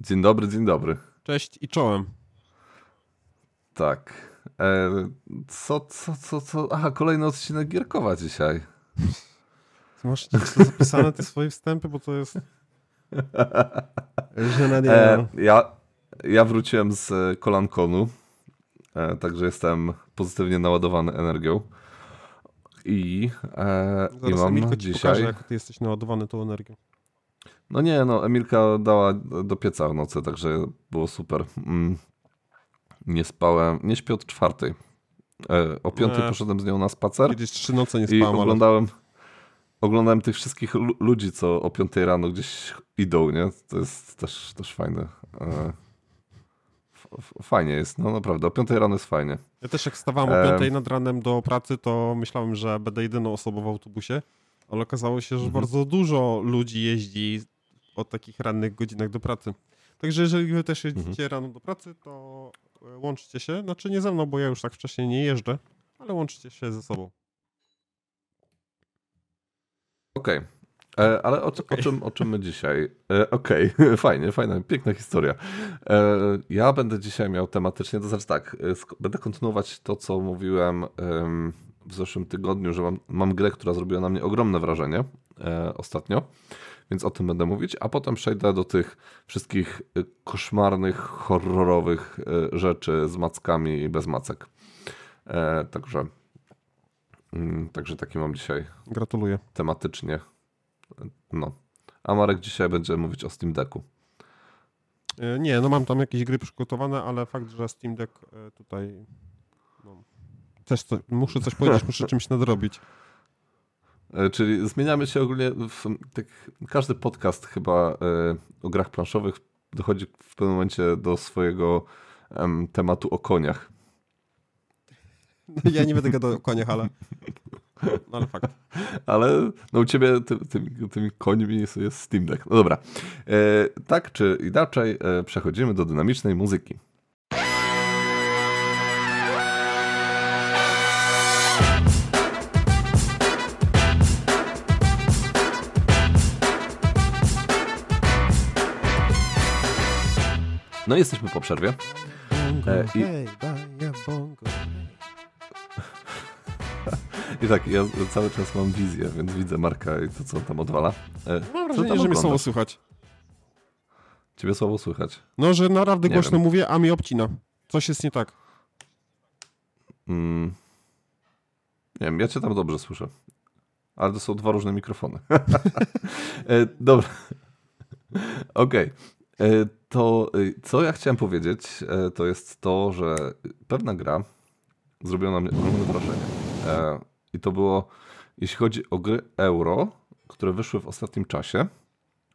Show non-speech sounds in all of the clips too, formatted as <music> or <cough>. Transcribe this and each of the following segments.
Dzień dobry, dzień dobry. Cześć i czołem. Tak. E, co, co, co, co? Aha, kolejny odcinek Gierkowa dzisiaj. Ty masz to zapisane te swoje wstępy, bo to jest... E, ja, ja wróciłem z Kolankonu, e, także jestem pozytywnie naładowany energią. I, e, Zaraz i mam Emilko ci dzisiaj... pokaże, jak ty jesteś naładowany tą energią. No nie, no Emilka dała do pieca w nocy, także było super. Mm. Nie spałem, nie śpię od czwartej. E, o piątej Nie. poszedłem z nią na spacer Kiedyś trzy noce nie i spałem, ale... oglądałem, oglądałem tych wszystkich lu- ludzi, co o piątej rano gdzieś idą, nie? To jest też, też fajne. E, fajnie jest, no naprawdę, o piątej rano jest fajnie. Ja też jak wstawałem o Em. piątej nad ranem do pracy, to myślałem, że będę jedyną osobą w autobusie, ale okazało się, że Mhm. bardzo dużo ludzi jeździ o takich rannych godzinach do pracy. Także jeżeli wy też jeździcie Mhm. rano do pracy, to e, łączcie się. Znaczy nie ze mną, bo ja już tak wcześniej nie jeżdżę, ale łączcie się ze sobą. Okej. E, Ale o, o, Okej. czym, o czym my dzisiaj? E, Okej, <laughs> fajnie, fajna, piękna historia. Ja będę dzisiaj miał tematycznie, to znaczy tak, będę kontynuować to, co mówiłem em, w zeszłym tygodniu, że mam, mam grę, która zrobiła na mnie ogromne wrażenie ostatnio, więc o tym będę mówić, a potem przejdę do tych wszystkich e, koszmarnych, horrorowych e, rzeczy z mackami i bez macek. E, Także, mm, także taki mam dzisiaj Gratuluję. tematycznie. No. A Marek dzisiaj będzie mówić o Steam Decku. E, Nie, no mam tam jakieś gry przygotowane, ale fakt, że Steam Deck e, tutaj. No, też to, muszę coś powiedzieć, muszę <laughs> czymś nadrobić. E, Czyli zmieniamy się ogólnie. W, tak, każdy podcast chyba e, o grach planszowych dochodzi w pewnym momencie do swojego em, tematu o koniach. Ja nie będę gadał o koniach, ale. No <laughs> ale fakt. Ale no u ciebie ty, tymi, tymi końmi jest, jest Steam Deck. No dobra. E, tak czy inaczej, e, przechodzimy do dynamicznej muzyki. No i jesteśmy po przerwie. E, i-. <laughs> I tak, ja cały czas mam wizję, więc widzę Marka i to, co on tam odwala. E, Mam wrażenie, że mnie słowo słychać. Ciebie słabo słychać. No, że naprawdę Nie głośno wiem. mówię, a mi obcina. Coś jest nie tak. Mm. Nie wiem, ja cię tam dobrze słyszę. Ale to są dwa różne mikrofony. <laughs> e, dobra. <laughs> Okej. E, To e, co ja chciałem powiedzieć, e, to jest to, że pewna gra zrobiła na mnie ogromne wrażenie. E, I to było, jeśli chodzi o gry euro, które wyszły w ostatnim czasie,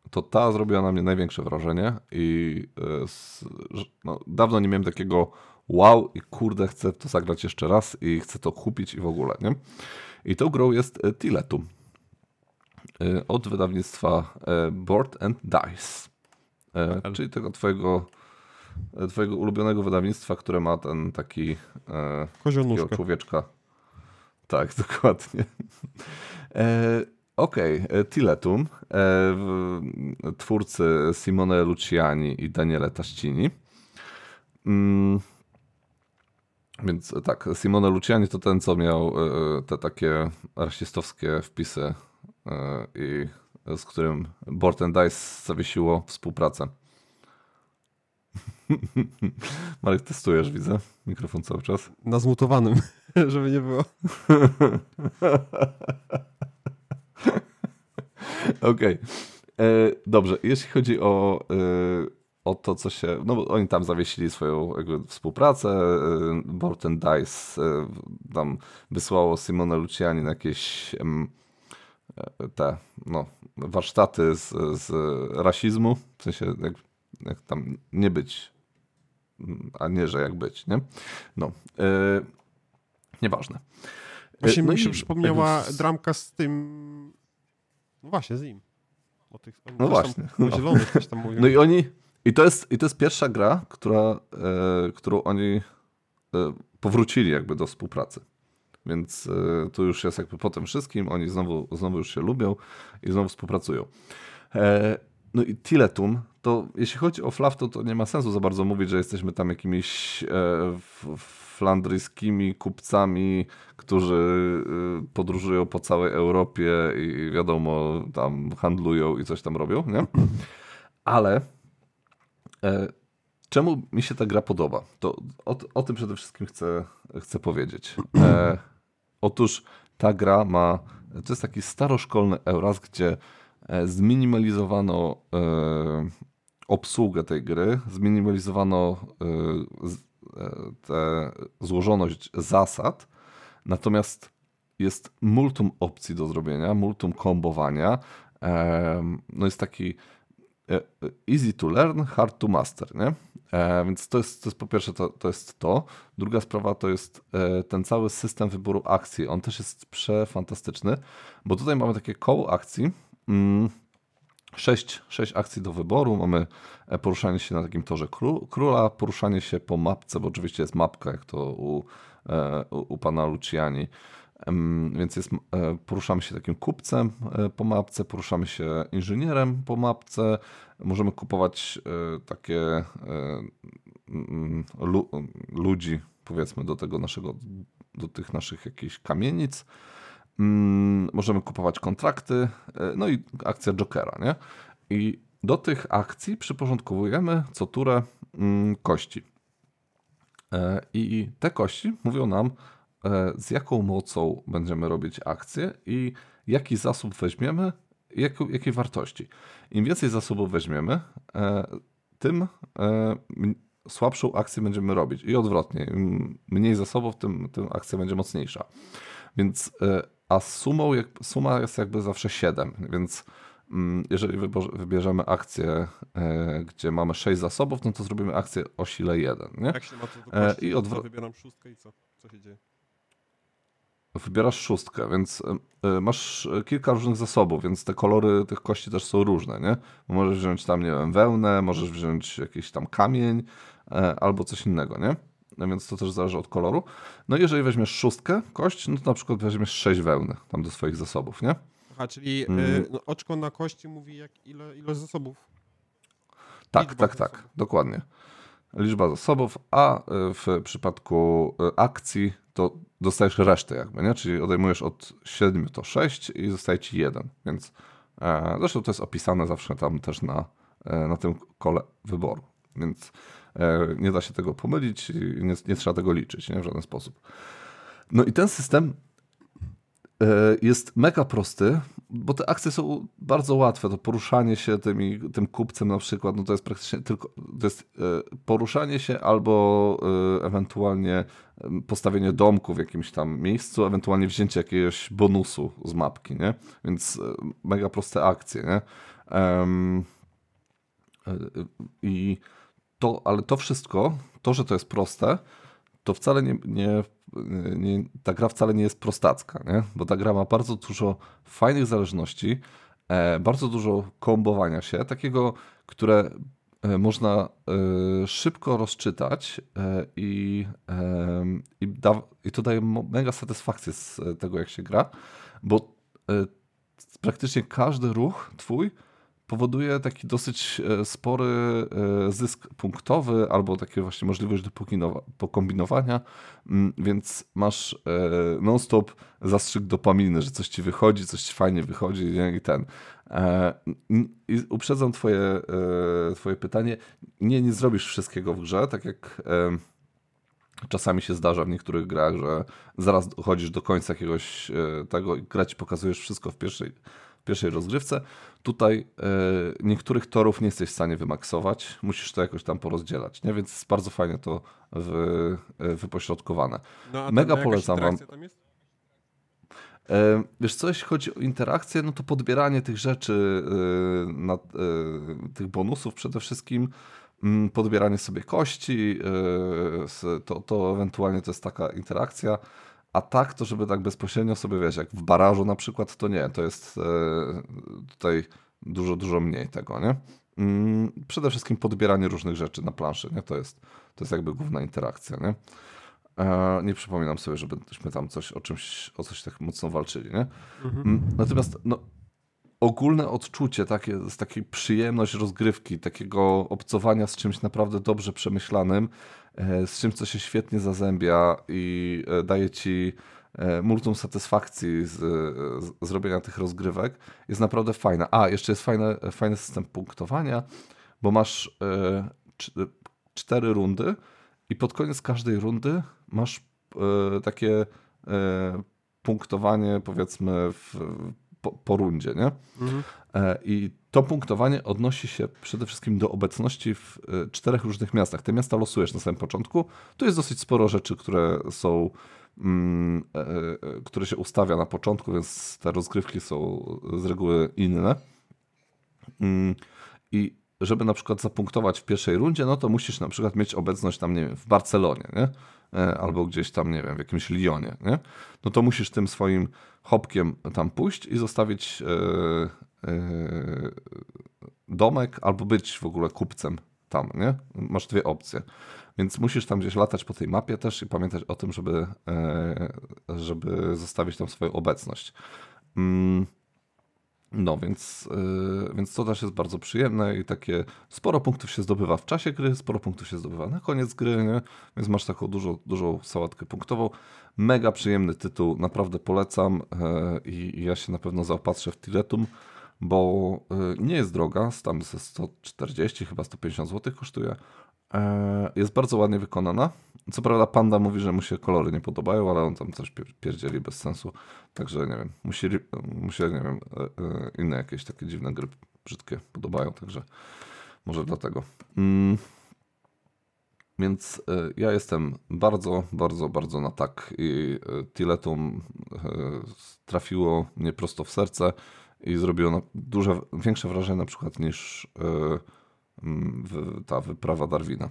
to ta zrobiła na mnie największe wrażenie i e, no, dawno nie miałem takiego wow i kurde chcę to zagrać jeszcze raz i chcę to kupić i w ogóle, nie? I tą grą jest Tiletum od wydawnictwa Board and Dice, Ale- czyli tego twojego, e, twojego ulubionego wydawnictwa, które ma ten taki e, Kozionuszka. człowieczka. Tak, <laughs> dokładnie. E, Okej, okay. Tiletum, e, twórcy Simone Luciani i Daniele Taścini. Mm, więc tak, Simone Luciani to ten, co miał e, te takie rasistowskie wpisy e, i z którym Board and Dice zawiesiło współpracę. <laughs> Marek, testujesz, widzę, mikrofon cały czas. Na zmutowanym, <laughs> żeby nie było. <laughs> Okej. E, Dobrze, jeśli chodzi o, e, o to, co się. No oni tam zawiesili swoją jakby, współpracę. e, Board and Dice tam wysłało Simone Luciani na jakieś te no, warsztaty z, z rasizmu. W sensie, jak, jak tam nie być, a nie, że jak być, nie? No. E, nieważne. E, Właśnie no mi się i przypomniała dramka z tym... No właśnie, z nim. O tych, oni No właśnie, Tam, no. O zielonych tam mówią. No i oni. I to jest, i to jest pierwsza gra, która, e, którą oni e, powrócili jakby do współpracy. Więc e, tu już jest jakby po tym wszystkim, oni znowu, znowu już się lubią i znowu współpracują. E, no i Tiletum, to jeśli chodzi o Flaw, to, to nie ma sensu za bardzo mówić, że jesteśmy tam jakimiś e, flandryjskimi kupcami, którzy podróżują po całej Europie i wiadomo, tam handlują i coś tam robią, nie? Ale czemu mi się ta gra podoba? To o, o tym przede wszystkim chcę, chcę powiedzieć. E, otóż ta gra ma, to jest taki staroszkolny Euras, gdzie e, zminimalizowano e, obsługę tej gry, zminimalizowano e, tę złożoność zasad, natomiast jest multum opcji do zrobienia, multum kombowania. No jest taki easy to learn, hard to master, nie? Więc to jest, to jest po pierwsze to, to jest to. Druga sprawa to jest ten cały system wyboru akcji. On też jest przefantastyczny, bo tutaj mamy takie koło akcji, mm, sześć, sześć akcji do wyboru. Mamy e, poruszanie się na takim torze króla, poruszanie się po mapce, bo oczywiście jest mapka, jak to u, e, u, u pana Luciani. Więc jest, e, poruszamy się takim kupcem po mapce, poruszamy się inżynierem po mapce. Możemy kupować takie ludzi, powiedzmy, do tego naszego, do tych naszych jakichś kamienic. Możemy kupować kontrakty, e, no i akcja Jokera, nie? I do tych akcji przyporządkowujemy co turę kości. E, I te kości mówią nam, e, z jaką mocą będziemy robić akcję i jaki zasób weźmiemy, jak, jakiej wartości. Im więcej zasobów weźmiemy, tym słabszą akcję będziemy robić. I odwrotnie, im mniej zasobów, tym, tym akcja będzie mocniejsza. Więc a sumą, jak, suma jest jakby zawsze 7, więc mm, jeżeli wybierzemy akcję, e, gdzie mamy 6 zasobów, no to zrobimy akcję o sile 1. Nie? Jak się ma to e, I odwrot... wybieram szóstkę i co? Co się dzieje? Wybierasz szóstkę, więc e, masz kilka różnych zasobów, więc te kolory tych kości też są różne, nie? Możesz wziąć tam, nie wiem, wełnę, możesz wziąć jakiś tam kamień albo coś innego, nie? No więc to też zależy od koloru. No i jeżeli weźmiesz szóstkę kość, no to na przykład weźmiesz sześć wełny tam do swoich zasobów, nie? Aha, czyli mm. no, oczko na kości mówi jak ile, ile zasobów? Tak, Liczba tak, tak, zasobów. dokładnie. Liczba zasobów, a y, w przypadku y, akcji to dostajesz resztę jakby, nie? Czyli odejmujesz od 7 to 6 i zostaje ci 1, więc e, zresztą to jest opisane zawsze tam też na, e, na tym kole wyboru, więc E, nie da się tego pomylić i nie, nie trzeba tego liczyć nie? w żaden sposób. No i ten system e, jest mega prosty, bo te akcje są bardzo łatwe. To poruszanie się tymi, tym kupcem na przykład, no to jest praktycznie tylko to jest e, poruszanie się albo ewentualnie postawienie domku w jakimś tam miejscu, ewentualnie wzięcie jakiegoś bonusu z mapki, nie? Więc mega proste akcje, nie? I to, ale to wszystko, to, że to jest proste, to wcale nie, nie, nie, ta gra wcale nie jest prostacka, nie? bo ta gra ma bardzo dużo fajnych zależności, e, bardzo dużo kombowania się, takiego, które e, można e, szybko rozczytać e, i, i, to daje mega satysfakcję z tego, jak się gra, bo praktycznie każdy ruch twój powoduje taki dosyć e, spory e, zysk punktowy albo takie właśnie możliwość do pokombinowania, mm, więc masz e, non-stop zastrzyk dopaminy, że coś ci wychodzi, coś ci fajnie wychodzi nie? i ten. I uprzedzam twoje, twoje pytanie. Nie, nie zrobisz wszystkiego w grze, tak jak czasami się zdarza w niektórych grach, że zaraz dochodzisz do końca jakiegoś tego i gra ci pokazujesz wszystko w pierwszej pierwszej rozgrywce. Tutaj e, niektórych torów nie jesteś w stanie wymaksować, musisz to jakoś tam porozdzielać, nie? więc jest bardzo fajnie to wy, e, wypośrodkowane. No, Mega polecam wam. Tam jest? E, wiesz co, jeśli chodzi o interakcję, no to podbieranie tych rzeczy, na, tych bonusów przede wszystkim, mm, podbieranie sobie kości, to, to ewentualnie to jest taka interakcja. A tak, to żeby tak bezpośrednio sobie, wiesz, jak w barażu na przykład, to nie, to jest e, tutaj dużo, dużo mniej tego, nie? Mm, przede wszystkim podbieranie różnych rzeczy na planszy, nie? To jest, to jest jakby główna interakcja, nie? E, nie przypominam sobie, żebyśmy tam coś o czymś, o coś tak mocno walczyli, nie? Mhm. Mm, natomiast, no, ogólne odczucie, takie, z takiej przyjemność rozgrywki, takiego obcowania z czymś naprawdę dobrze przemyślanym, z czymś, co się świetnie zazębia i e, daje ci e, multum satysfakcji z, z zrobienia tych rozgrywek, jest naprawdę fajna. A, jeszcze jest fajny, fajny system punktowania, bo masz cztery rundy i pod koniec każdej rundy masz takie punktowanie, powiedzmy, w, po, po rundzie, nie? Mhm. E, I to punktowanie odnosi się przede wszystkim do obecności w e, czterech różnych miastach. Te miasta losujesz na samym początku. Tu jest dosyć sporo rzeczy, które są, mm, e, które się ustawia na początku, więc te rozgrywki są z reguły inne. Mm, I żeby na przykład zapunktować w pierwszej rundzie, no to musisz na przykład mieć obecność tam, nie wiem, w Barcelonie, nie? E, albo gdzieś tam, nie wiem, w jakimś Lyonie, nie? no to musisz tym swoim hopkiem tam pójść i zostawić e, e, domek albo być w ogóle kupcem tam, nie? Masz dwie opcje. Więc musisz tam gdzieś latać po tej mapie też i pamiętać o tym, żeby, żeby zostawić tam swoją obecność. Mm. No, więc, yy, więc to też jest bardzo przyjemne i takie sporo punktów się zdobywa w czasie gry, sporo punktów się zdobywa na koniec gry, nie? więc masz taką dużą, dużą sałatkę punktową. Mega przyjemny tytuł, naprawdę polecam yy, i ja się na pewno zaopatrzę w Tiletum, bo yy, nie jest droga, tam ze 140, chyba 150 zł kosztuje. E, jest bardzo ładnie wykonana. Co prawda Panda mówi, że mu się kolory nie podobają, ale on tam coś pierdzieli bez sensu. Także nie wiem, musi, mu się, nie wiem, e, e, inne jakieś takie dziwne gry brzydkie podobają, także może dlatego. Mm. Więc ja jestem bardzo, bardzo, bardzo na tak i Tiletum trafiło mnie prosto w serce i zrobiło duże, większe wrażenie na przykład niż ta wyprawa Darwina.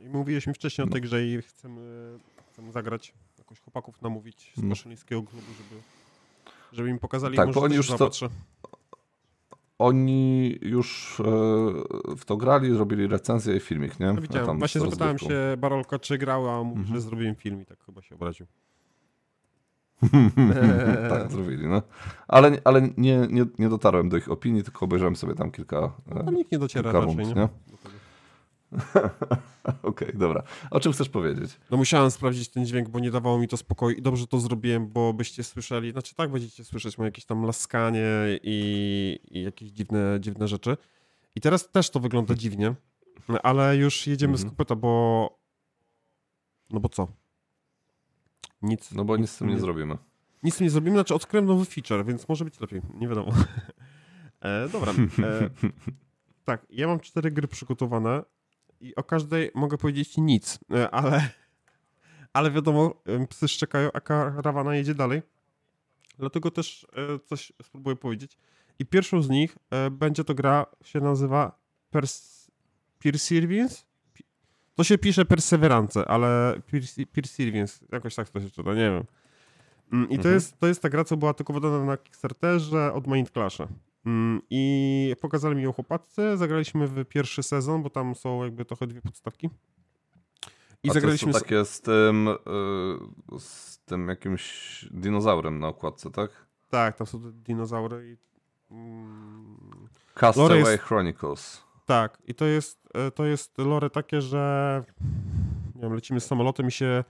I mówiłeś mi wcześniej no. o tej grze i chcemy, chcemy zagrać, jakoś chłopaków namówić z koszylińskiego no. klubu, żeby, żeby im pokazali, tak, może oni już to, Oni już e, w to grali, zrobili recenzję i filmik, nie? No widziałem, właśnie zapytałem się Barolka, czy grał, a mówi, mhm. że zrobiłem film i tak chyba się obraził. <laughs> tak zrobili, no. Ale, ale nie, nie, nie dotarłem do ich opinii, tylko obejrzałem sobie tam kilka. No, nikt nie dociera raczej, rund, nie? nie? <laughs> Okej, okay, dobra. O czym chcesz powiedzieć? No musiałem sprawdzić ten dźwięk, bo nie dawało mi to spokoju i dobrze to zrobiłem, bo byście słyszeli, znaczy tak będziecie słyszeć jakieś tam laskanie i, i jakieś dziwne, dziwne rzeczy. I teraz też to wygląda dziwnie, ale już jedziemy -hmm. z kopyta, bo no bo co? Nic. No bo nic, z tym nie, nie zrobimy. Nic z tym nie zrobimy, znaczy odkryłem nowy feature, więc może być lepiej, nie wiadomo. <laughs> e, dobra. E, <laughs> tak, ja mam cztery gry przygotowane i o każdej mogę powiedzieć nic, e, ale, <laughs> ale wiadomo, psy szczekają, a karawana jedzie dalej. Dlatego też e, coś spróbuję powiedzieć. I pierwszą z nich e, będzie to gra, się nazywa Pers Perseverance? To się pisze Perseverance, ale Perseverance, jakoś tak to się czyta, nie wiem. Mm, I to, mhm. jest, to jest ta gra, co była tylko wydana na Kickstarterze od Mind Clasha. Mm, I pokazali mi ją chłopacy, zagraliśmy w pierwszy sezon, bo tam są jakby trochę dwie podstawki. I A zagraliśmy. To takie z tym, yy, z tym jakimś dinozaurem na okładce, tak? Tak, tam są dinozaury i. Mm... Castaway. Chronicles. Tak, i to jest, e, to jest lore takie, że nie wiem, lecimy z samolotem i się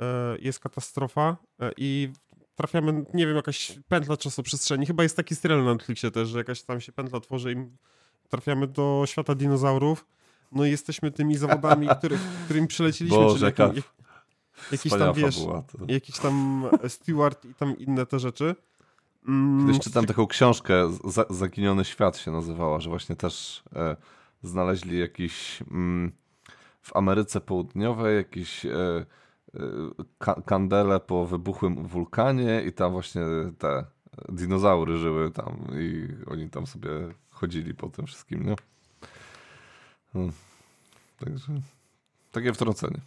e, jest katastrofa e, i trafiamy, nie wiem, jakaś pętla czasoprzestrzeni. Chyba jest taki serial na Netflixie też, że jakaś tam się pętla tworzy i trafiamy do świata dinozaurów. No i jesteśmy tymi zawodami, <laughs> który, którymi przyleciliśmy. Boże, czyli jakim, jakiś tam, wiesz, jakiś tam steward i tam inne te rzeczy. Mm, Kiedyś czytam taką książkę, Zaginiony Świat się nazywała, że właśnie też e, znaleźli jakiś mm, w Ameryce Południowej jakiś e, e, ka kandele po wybuchłym wulkanie i tam właśnie te dinozaury żyły tam i oni tam sobie chodzili po tym wszystkim, nie? Hmm. Także takie wtrącenie.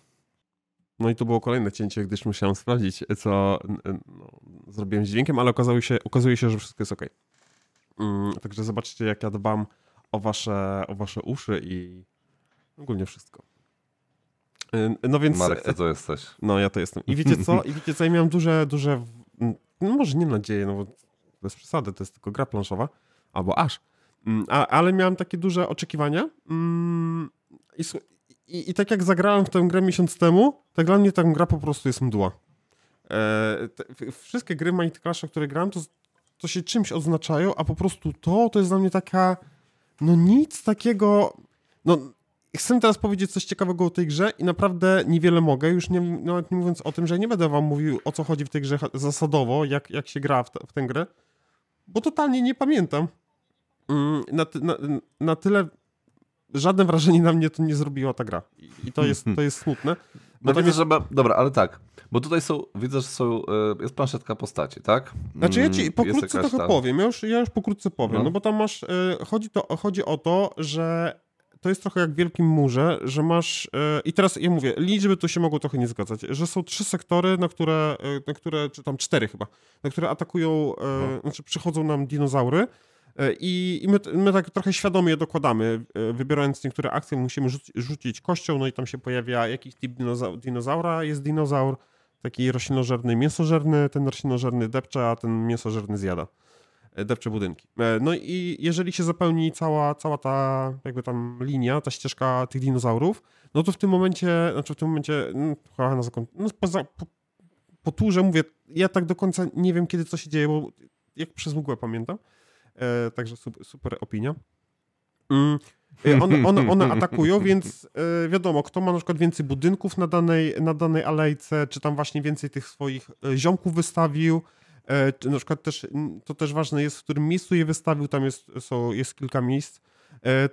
No i to było kolejne cięcie, gdyż musiałem sprawdzić, co no, zrobiłem z dźwiękiem, ale okazało się, okazuje się, że wszystko jest ok. Mm, także zobaczcie, jak ja dbam o wasze, o wasze uszy i ogólnie wszystko. No więc... Marek, ty to jesteś. No, ja to jestem. I wiecie co? I wiecie co? Ja miałem duże, duże, no może nie nadzieję, no bo bez przesady, to jest tylko gra planszowa, albo aż. Mm, a, ale miałem takie duże oczekiwania mm, i, i, i, tak jak zagrałem w tę grę miesiąc temu, tak dla mnie ta gra po prostu jest mdła. E, te, wszystkie gry Mighty Clash, które grałem, to, to się czymś odznaczają, a po prostu to, to jest dla mnie taka, no nic takiego, no chcę teraz powiedzieć coś ciekawego o tej grze i naprawdę niewiele mogę, już nie, nawet nie mówiąc o tym, że nie będę wam mówił o co chodzi w tej grze zasadowo, jak, jak się gra w, w tę grę, bo totalnie nie pamiętam. Mm, na, na, na tyle żadne wrażenie na mnie to nie zrobiła ta gra. I to jest, to jest smutne. No widzę, że... Dobra, ale tak. Bo tutaj są, widzę, że są, e, jest planszetka postaci, tak? Znaczy ja ci mm, pokrótce trochę powiem, ja już, ja już pokrótce powiem, no, no bo tam masz, e, chodzi, to, chodzi o to, że to jest trochę jak w Wielkim Murze, że masz, e, i teraz ja mówię, liczby tu się mogą trochę nie zgadzać, że są trzy sektory, na które, na które czy tam cztery chyba, na które atakują, no. znaczy przychodzą nam dinozaury, E, I, my, my, tak trochę świadomie dokładamy, e, wybierając niektóre akcje, musimy rzucić, kością, no i tam się pojawia jakiś typ dinozaura. Jest dinozaur taki roślinożerny, mięsożerny, ten roślinożerny depcze, a ten mięsożerny zjada. E, depcze budynki. No i jeżeli się zapełni cała, cała ta jakby tam linia, ta ścieżka tych dinozaurów, no to w tym momencie, znaczy w tym momencie, no, na zakon, no, po, po turze mówię, ja tak do końca nie wiem, kiedy co się dzieje, bo jak przez mgłę pamiętam, także super, opinia. Mm. E, one, one, <laughs> one, atakują, więc e, wiadomo, kto ma na przykład więcej budynków na danej, na danej alejce, czy tam właśnie więcej tych swoich ziomków wystawił, czy na przykład też, to też ważne jest, w którym miejscu je wystawił, tam jest, są, jest kilka miejsc,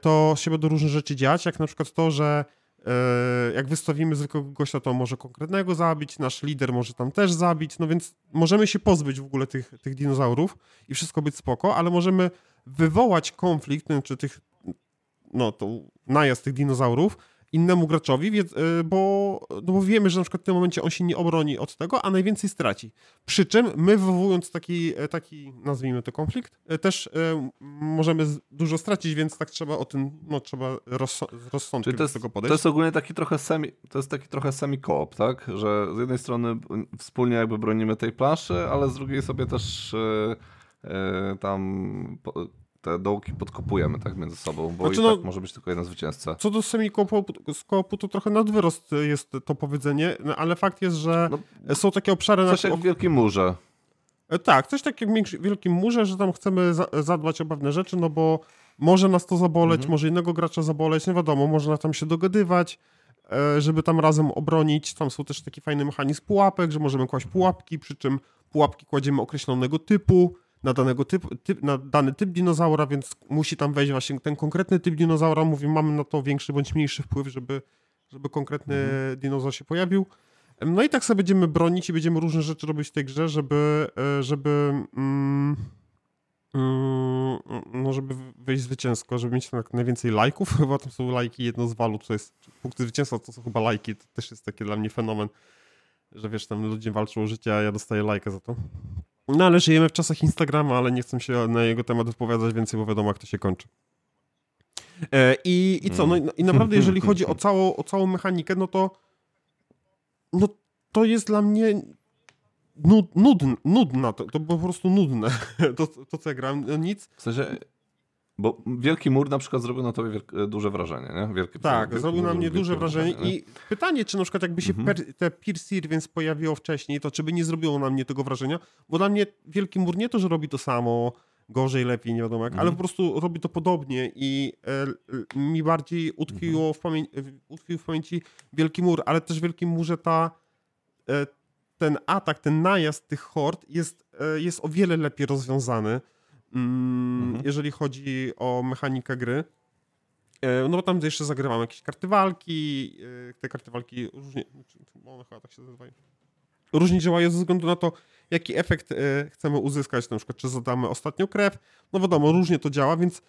to się będą różne rzeczy dziać, jak na przykład to, że jak wystawimy zwykłego gościa, to może konkretnego zabić, nasz lider może tam też zabić, no więc możemy się pozbyć w ogóle tych, tych dinozaurów i wszystko być spoko, ale możemy wywołać konflikt, czy tych, no to najazd tych dinozaurów, innemu graczowi, e, bo, no bo wiemy, że na przykład w tym momencie on się nie obroni od tego, a najwięcej straci. Przy czym my wywołując taki, e, taki nazwijmy to konflikt, e, też możemy dużo stracić, więc tak trzeba o tym, no trzeba jest, do tego podejść. To jest ogólnie taki trochę semi, to jest taki trochę semi-koop, tak? Że z jednej strony wspólnie jakby bronimy tej planszy, ale z drugiej sobie też tam te dołki podkopujemy tak między sobą, bo znaczy, i no, tak może być tylko jeden zwycięzca. Co do semi-koopu, to trochę nadwyrost jest to powiedzenie, no, ale fakt jest, że no, są takie obszary... Coś na... jak w Wielkim Murze. E, tak, coś takiego jak w Wielkim Murze, że tam chcemy zadbać o pewne rzeczy, no bo może nas to zaboleć, mhm. może innego gracza zaboleć, nie wiadomo, można tam się dogadywać, e, żeby tam razem obronić. Tam są też taki fajny mechanizm pułapek, że możemy kłaść pułapki, przy czym pułapki kładziemy określonego typu, na, danego typ, typ, na dany typ dinozaura, więc musi tam wejść właśnie ten konkretny typ dinozaura. Mówi, mamy na to większy bądź mniejszy wpływ, żeby, żeby konkretny mhm. dinozaur się pojawił. No i tak sobie będziemy bronić i będziemy różne rzeczy robić w tej grze, żeby, e, żeby, mm, mm, no żeby wyjść zwycięsko, żeby mieć tak najwięcej lajków. <laughs> Chyba tam są lajki, jedno z walut, to jest punkty zwycięstwa, to są chyba lajki. To też jest taki dla mnie fenomen, że wiesz, tam ludzie walczą o życie, a ja dostaję lajkę za to. No ale żyjemy w czasach Instagrama, ale nie chcę się na jego temat wypowiadać więcej, bo wiadomo jak to się kończy. E, i, I co? No, i naprawdę jeżeli chodzi o całą, o całą mechanikę, no to no to jest dla mnie nud, nudn, nudna, to, to po prostu nudne, <laughs> to, to co ja grałem, no nic. W sensie bo Wielki Mur na przykład zrobił na tobie wielkie, duże wrażenie, nie? Wielkie, tak, wielki zrobił na mnie duże wrażenie, wrażenie i pytanie, czy na przykład jakby się mhm. per, te Peer Series pojawiło wcześniej, to czy by nie zrobiło na mnie tego wrażenia, bo dla mnie Wielki Mur nie to, że robi to samo, gorzej, lepiej, nie wiadomo jak, mhm. ale po prostu robi to podobnie i e, mi bardziej utkwiło mhm. w, pamię utkwił w pamięci Wielki Mur, ale też w Wielkim Murze ta e, ten atak, ten najazd tych hord jest, e, jest o wiele lepiej rozwiązany Mm, mhm. jeżeli chodzi o mechanikę gry. E, no bo tam jeszcze zagrywamy jakieś karty walki. E, te karty walki różnie, znaczy, one chyba tak się nazywają. Różnie działają ze względu na to, jaki efekt e, chcemy uzyskać. Na przykład, czy zadamy ostatnią krew. No wiadomo, różnie to działa, więc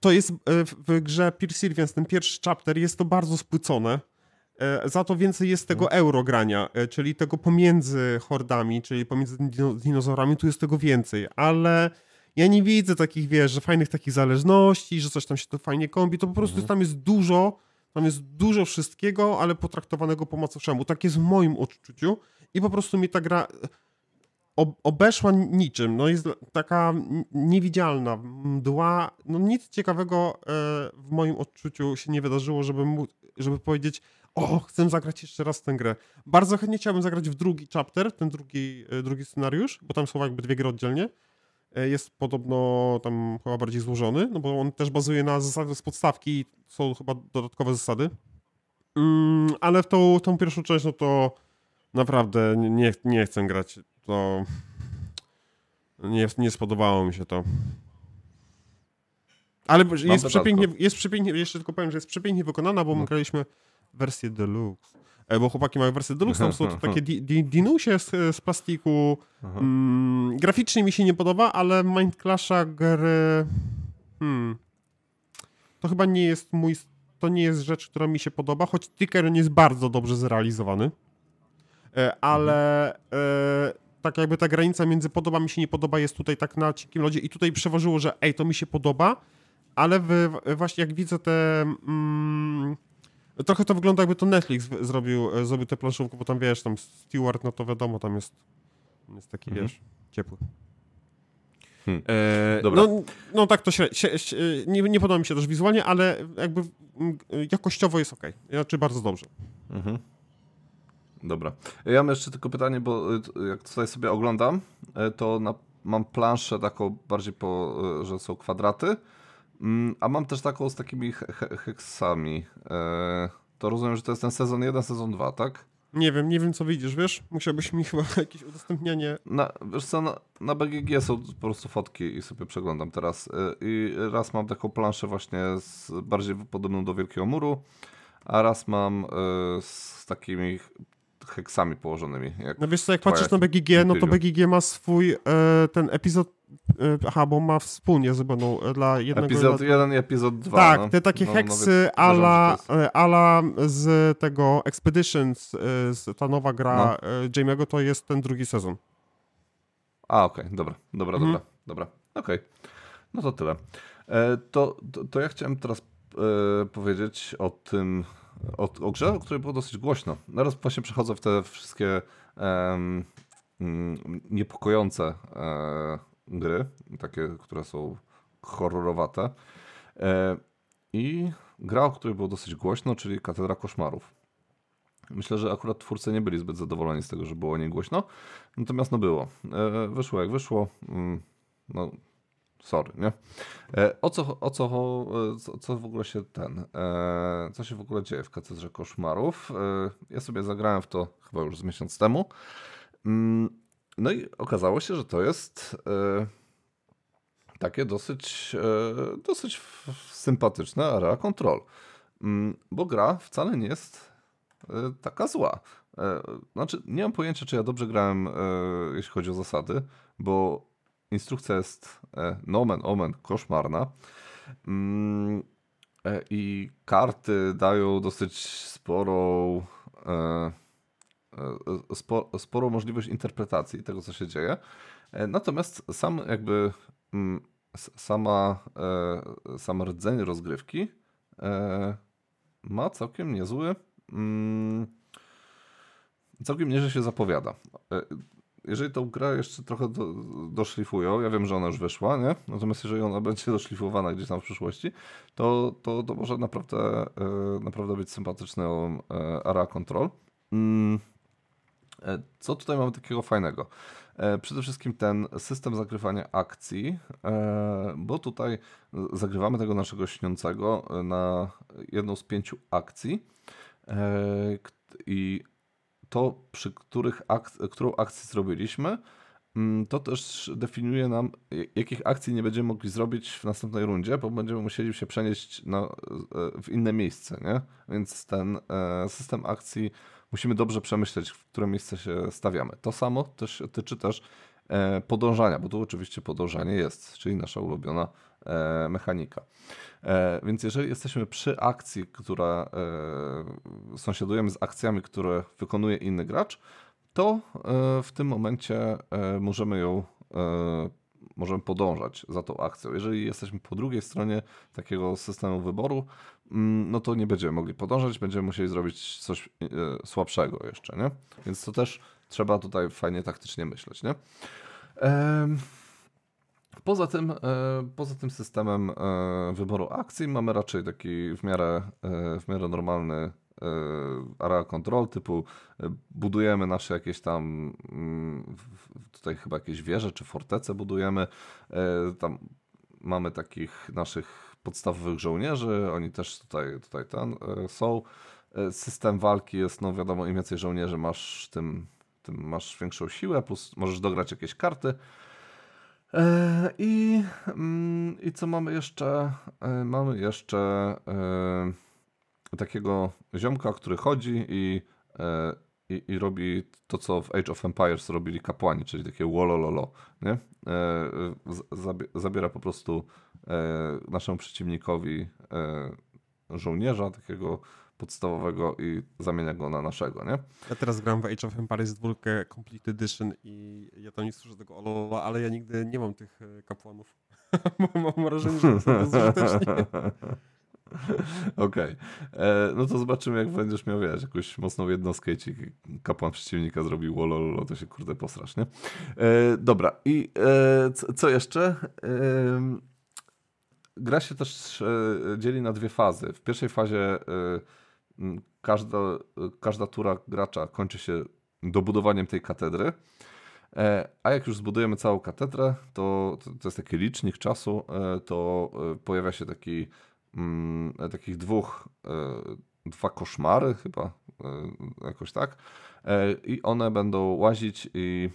to jest w grze więc ten pierwszy chapter jest to bardzo spłycone. Za to więcej jest tego mhm. euro grania, czyli tego pomiędzy hordami, czyli pomiędzy dinozaurami, tu jest tego więcej, ale ja nie widzę takich, wiesz, że fajnych takich zależności, że coś tam się to fajnie kombi, to po prostu mhm. tam jest dużo, tam jest dużo wszystkiego, ale potraktowanego po macoszemu. Tak jest w moim odczuciu i po prostu mi ta gra... obeszła niczym. No jest taka niewidzialna, mdła. No nic ciekawego e, w moim odczuciu się nie wydarzyło, żeby, żeby powiedzieć o, chcę zagrać jeszcze raz tę grę. Bardzo chętnie chciałbym zagrać w drugi chapter, ten drugi, e, drugi scenariusz, bo tam są jakby dwie gry oddzielnie. E, jest podobno tam chyba bardziej złożony, no bo on też bazuje na zasadach z podstawki, są chyba dodatkowe zasady. Mm, ale w tą, tą pierwszą część, no to naprawdę nie, nie chcę grać. To nie, nie spodobało mi się to. Ale jest przepięknie, jest przepięknie, jeszcze tylko powiem, że jest przepięknie wykonana, bo my no. graliśmy wersję deluxe. E, bo chłopaki mają wersję deluxe, tam są to takie di, di, dinusie z, z plastiku. Mm, graficznie mi się nie podoba, ale Mind Clasha gry... Hmm, to chyba nie jest mój... To nie jest rzecz, która mi się podoba, choć Tickeren jest bardzo dobrze zrealizowany. E, ale e, tak jakby ta granica między podoba mi się, nie podoba jest tutaj tak na cienkim lodzie i tutaj przeważyło, że ej, to mi się podoba, ale wy, właśnie jak widzę te... Mm, Trochę to wygląda jakby to Netflix zrobił, e, zrobił tę planszówkę, bo tam wiesz, tam Stewart, no to wiadomo, tam jest, jest taki, mhm. wiesz, ciepły. Hmm. E, Dobra. No, no tak to się, nie, nie podoba mi się też wizualnie, ale jakby jakościowo jest ok. Znaczy bardzo dobrze. Mhm. Dobra. Ja mam jeszcze tylko pytanie, bo e, jak tutaj sobie oglądam, e, to na, mam planszę taką bardziej po, że są kwadraty, a mam też taką z takimi he heksami. E, to rozumiem, że to jest ten sezon 1, sezon 2, tak? Nie wiem, nie wiem co widzisz, wiesz? Musiałbyś mi chyba <laughs> jakieś udostępnienie. Na, wiesz co, na, na BGG są po prostu fotki i sobie przeglądam teraz. E, I raz mam taką planszę właśnie z, bardziej podobną do Wielkiego Muru, a raz mam e, z takimi heksami położonymi. no wiesz co, jak patrzysz na BGG, no to BGG ma swój ten epizod E, aha, bo ma wspólnie zrobioną e, dla jednego... Epizod 1 i epizod 2. Tak, no. te takie no, heksy no, ala, ala z tego Expeditions, z ta nowa gra no. Jamie'ego, to jest ten drugi sezon. A, okej, okay. dobra, dobra, mhm. dobra, dobra, okej. Okay. No to tyle. E, to, to, to, ja chciałem teraz e, powiedzieć o tym, o, o, grze, o której było dosyć głośno. Teraz właśnie przechodzę w te wszystkie mm, niepokojące e, gry, takie, które są horrorowate. E, I gra, o której było dosyć głośno, czyli Katedra Koszmarów. Myślę, że akurat twórcy nie byli zbyt zadowoleni z tego, że było nie głośno, natomiast no było. E, wyszło jak wyszło. Mm, no, sorry, nie? E, o co, o co, co, co w ogóle się ten, co się w ogóle dzieje w Katedrze Koszmarów? Ja sobie zagrałem w to chyba już z miesiąc temu. No i okazało się, że to jest e, takie dosyć, e, dosyć sympatyczne area control. Mm, bo gra wcale nie jest e, taka zła. Znaczy, nie mam pojęcia, czy ja dobrze grałem, jeśli chodzi o zasady, bo instrukcja jest nomen omen koszmarna. Mm, I karty dają dosyć sporą E, sporo, sporą możliwość interpretacji tego, co się dzieje. E, natomiast sam jakby mm, sama, e, sam rdzeń rozgrywki ma całkiem niezły mm, całkiem nieźle się zapowiada. Jeżeli tą grę jeszcze trochę do, doszlifują, ja wiem, że ona już wyszła, nie? Natomiast jeżeli ona będzie <laughs> doszlifowana gdzieś tam w przyszłości, to, to, to może naprawdę, naprawdę być sympatyczną area control. E, co tutaj mamy takiego fajnego? E, przede wszystkim ten system zagrywania akcji, e, bo tutaj zagrywamy tego naszego śniącego na jedną z pięciu akcji i to, przy których ak- którą akcję zrobiliśmy, mm, to też definiuje nam, jakich akcji nie będziemy mogli zrobić w następnej rundzie, bo będziemy musieli się przenieść na, w inne miejsce, nie? Więc ten system akcji musimy dobrze przemyśleć, w które miejsce się stawiamy. To samo też tyczy też e, podążania, bo tu oczywiście podążanie jest, czyli nasza ulubiona e, mechanika. E, więc jeżeli jesteśmy przy akcji, która sąsiadujemy z akcjami, które wykonuje inny gracz, to w tym momencie możemy ją możemy podążać za tą akcją. Jeżeli jesteśmy po drugiej stronie takiego systemu wyboru, no to nie będziemy mogli podążać, będziemy musieli zrobić coś e, słabszego jeszcze, nie? Więc to też trzeba tutaj fajnie taktycznie myśleć, nie? Poza tym, poza tym systemem wyboru akcji mamy raczej taki w miarę, w miarę normalny area control typu budujemy nasze jakieś tam mm, tutaj chyba jakieś wieże czy fortece budujemy tam mamy takich naszych podstawowych żołnierzy, oni też tutaj, tutaj ten e, są. E, system walki jest, no wiadomo, im więcej żołnierzy masz, tym, tym masz większą siłę, plus możesz dograć jakieś karty. E, I, mm, I co mamy jeszcze? Mamy jeszcze takiego ziomka, który chodzi i i, i robi to, co w Age of Empires robili kapłani, czyli takie wolololo, nie? E, zabiera po prostu e, naszemu przeciwnikowi e, żołnierza takiego podstawowego i zamienia go na naszego, nie? Ja teraz gram w Age of Empires 2 Complete Edition i ja tam nie słyszę tego ololola, ale ja nigdy nie mam tych kapłanów. <laughs> mam wrażenie, że to jest <laughs> zużytecznie. <laughs> Okej. Okay. E, no to zobaczymy, jak będziesz miał, wiesz, jakąś mocną jednostkę i ci kapłan przeciwnika zrobił wolololo, to się kurde posrasz, nie? E, dobra, i e, co, jeszcze? E, gra się też e, dzieli na dwie fazy. W pierwszej fazie e, każda, każda tura gracza kończy się dobudowaniem tej katedry. A jak już zbudujemy całą katedrę, to, to jest taki licznik czasu, to pojawia się taki mm, takich dwóch, e, dwa koszmary chyba, e, jakoś tak. E, I one będą łazić i,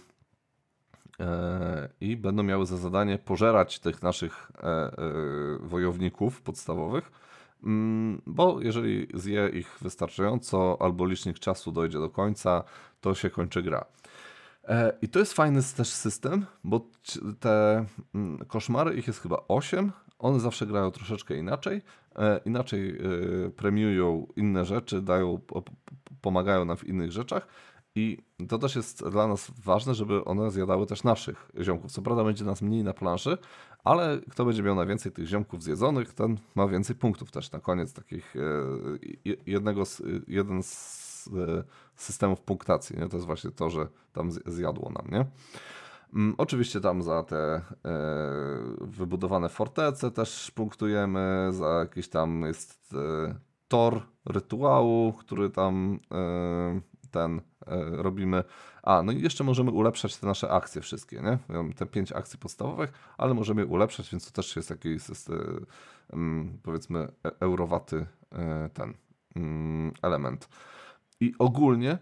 i będą miały za zadanie pożerać tych naszych wojowników podstawowych. Mm, bo jeżeli zje ich wystarczająco, albo licznik czasu dojdzie do końca, to się kończy gra. I to jest fajny też system, bo te mm, koszmary, ich jest chyba 8, one zawsze grają troszeczkę inaczej, e, inaczej e, premiują inne rzeczy, dają, pomagają nam w innych rzeczach. I to też jest dla nas ważne, żeby one zjadały też naszych ziomków. Co prawda będzie nas mniej na planszy, ale kto będzie miał najwięcej tych ziomków zjedzonych, ten ma więcej punktów też na koniec takich e, jednego z, jeden z systemów punktacji. Nie? To jest właśnie to, że tam zjadło nam, nie? Mm, oczywiście tam za te e, wybudowane fortece też punktujemy, za jakiś tam jest e, tor rytuału, który tam e, ten robimy. A, no i jeszcze możemy ulepszać te nasze akcje wszystkie, nie? Te pięć akcji podstawowych, ale możemy je ulepszać, więc to też jest jakiś jest, mm, powiedzmy eurowaty ten mm, element. I ogólnie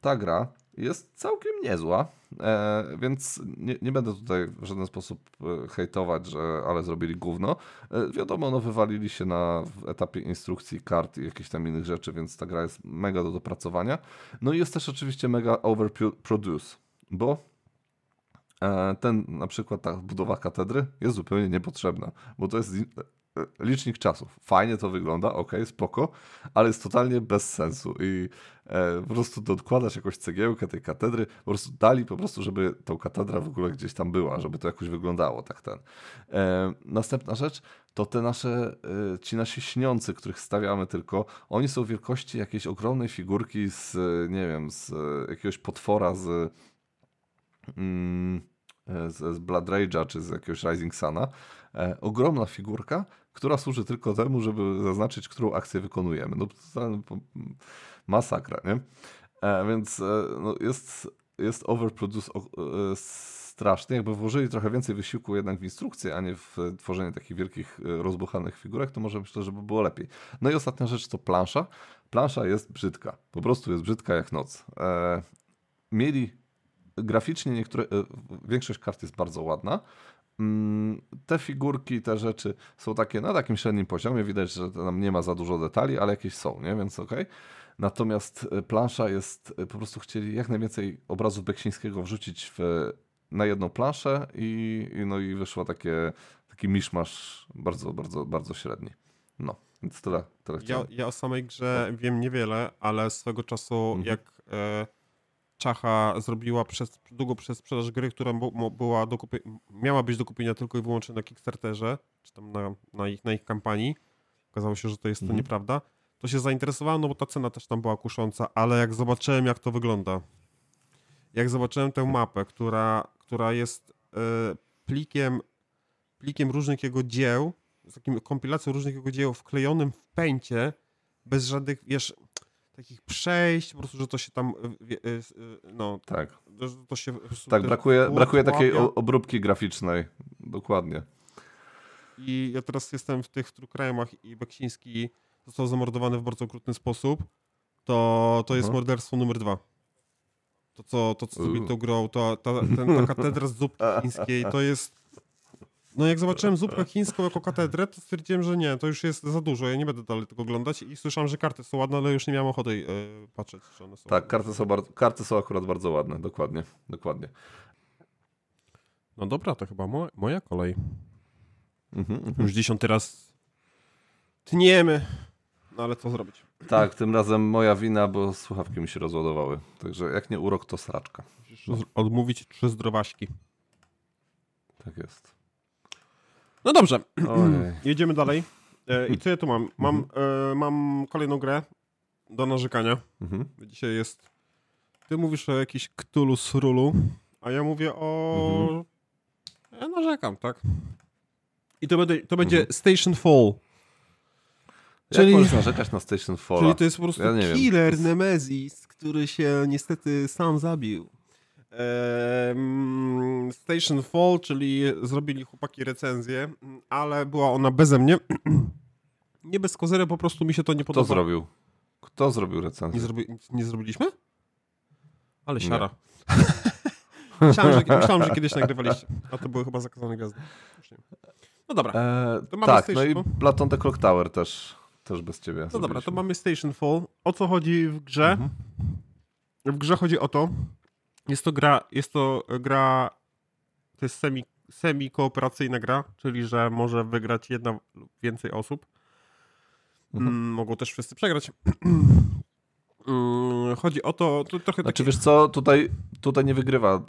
ta gra jest całkiem niezła, e, więc nie, nie, będę tutaj w żaden sposób e, hejtować, że ale zrobili gówno. E, wiadomo, no wywalili się na etapie instrukcji kart i jakichś tam innych rzeczy, więc ta gra jest mega do dopracowania. No i jest też oczywiście mega overproduce, bo e, ten na przykład ta budowa katedry jest zupełnie niepotrzebna, bo to jest licznik czasów. Fajnie to wygląda, ok, spoko, ale jest totalnie bez sensu i e, po prostu dokładasz jakąś cegiełkę tej katedry, po prostu dali po prostu, żeby tą katedra w ogóle gdzieś tam była, żeby to jakoś wyglądało, tak ten. E, następna rzecz to te nasze, e, ci nasi śniący, których stawiamy tylko, oni są wielkości jakiejś ogromnej figurki z, nie wiem, z jakiegoś potwora z... Mm, z, z Blood Rage'a czy z jakiegoś Rising Suna. E, ogromna figurka, która służy tylko temu, żeby zaznaczyć, którą akcję wykonujemy. No, masakra, nie? E, więc e, no, jest, jest overproduce e, strasznie. Jakby włożyli trochę więcej wysiłku jednak w instrukcję, a nie w tworzenie takich wielkich, e, rozbuchanych figurek, to może myślę, że by było lepiej. No i ostatnia rzecz to plansza. Plansza jest brzydka. Po prostu jest brzydka jak noc. E, mieli graficznie niektóre, e, większość kart jest bardzo ładna, te figurki, te rzeczy są takie na takim średnim poziomie. Widać, że tam nie ma za dużo detali, ale jakieś są, nie? Więc okej. Okay. Natomiast e, plansza jest, e, po prostu chcieli jak najwięcej obrazów Beksińskiego wrzucić w, na jedną planszę i, i, no i wyszło takie, taki miszmasz bardzo, bardzo, bardzo średni. No, więc tyle, tyle ja, ja o samej grze no. wiem niewiele, ale swego czasu mhm. jak... E Czacha zrobiła przez, długo przez sprzedaż gry, która była do kupi- miała być do kupienia tylko i wyłącznie na Kickstarterze, czy tam na, na, ich, na ich kampanii. Okazało się, że to jest mhm. to nieprawda. To się zainteresowałem, no bo ta cena też tam była kusząca, ale jak zobaczyłem, jak to wygląda, jak zobaczyłem tę mapę, która, która jest e, plikiem, plikiem różnych jego dzieł, z takim kompilacją różnych jego dzieł wklejonym w pęcie, bez żadnych, wiesz, takich przejść, po prostu, że to się tam, e, e, e, no, Tak, to się... tak brakuje, brakuje takiej obróbki graficznej. Dokładnie. I ja teraz jestem w tych True Crime'ach i Beksiński został zamordowany w bardzo okrutny sposób, to, to jest Aha. morderstwo numer dwa. To, co, to, co Uuu. tą grą, to, ta, ten, ta katedra <laughs> z zupki chińskiej, to jest... No jak zobaczyłem zupkę chińską jako katedrę, to stwierdziłem, że nie, to już jest za dużo, ja nie będę dalej tego oglądać i słyszałem, że karty są ładne, ale już nie miałem ochoty e, patrzeć, czy one są. Tak, karty są, bardzo, karty są akurat bardzo ładne. Dokładnie. Dokładnie. No dobra, to chyba mo moja kolej. Mhm, mhm. Już dziesiąty raz tniemy. No ale co zrobić? Tak, tym razem moja wina, bo słuchawki mi się rozładowały. Także jak nie urok, to sraczka. Musisz odmówić trzy zdrowaśki. Tak jest. No dobrze, Ojej. <clears throat> jedziemy dalej. E, I co ja tu mam? Mam, e, mam kolejną grę do narzekania. Mhm. Dzisiaj jest... Ty mówisz o jakiś Cthulhu Srulu, a ja mówię o... Ja narzekam, tak? I to, będzie, to będzie Mhm. Station Fall. Jak Czyli- możesz narzekać na Station Falla? Czyli to jest po prostu Ja wiem. killer Nemesis, który się niestety sam zabił. Station Fall, czyli zrobili chłopaki recenzję, ale była ona beze mnie. <clears throat> Nie bez kozery, po prostu mi się to nie Kto podoba. zrobił? Kto zrobił Nie, recenzję? zrobi... nie zrobiliśmy? Ale Nie. siara. <laughs> myślałem, że, myślałem, że kiedyś nagrywaliście. A to były chyba zakazane gwiazdy. Nie. No dobra. E, mamy tak, no Station i Fall? Platon the Clock Tower też, też bez ciebie. No dobra, to zrobiliśmy. mamy Station Fall. O co chodzi w grze? Mhm. W grze chodzi o to, jest to gra, jest to gra, to jest semi, semi-kooperacyjna gra, czyli że może wygrać jedna lub więcej osób. Mhm. Mm, mogą też wszyscy przegrać. <clears throat> Mm, chodzi o to, to trochę Znaczy takie, wiesz co, tutaj, tutaj nie wygrywa,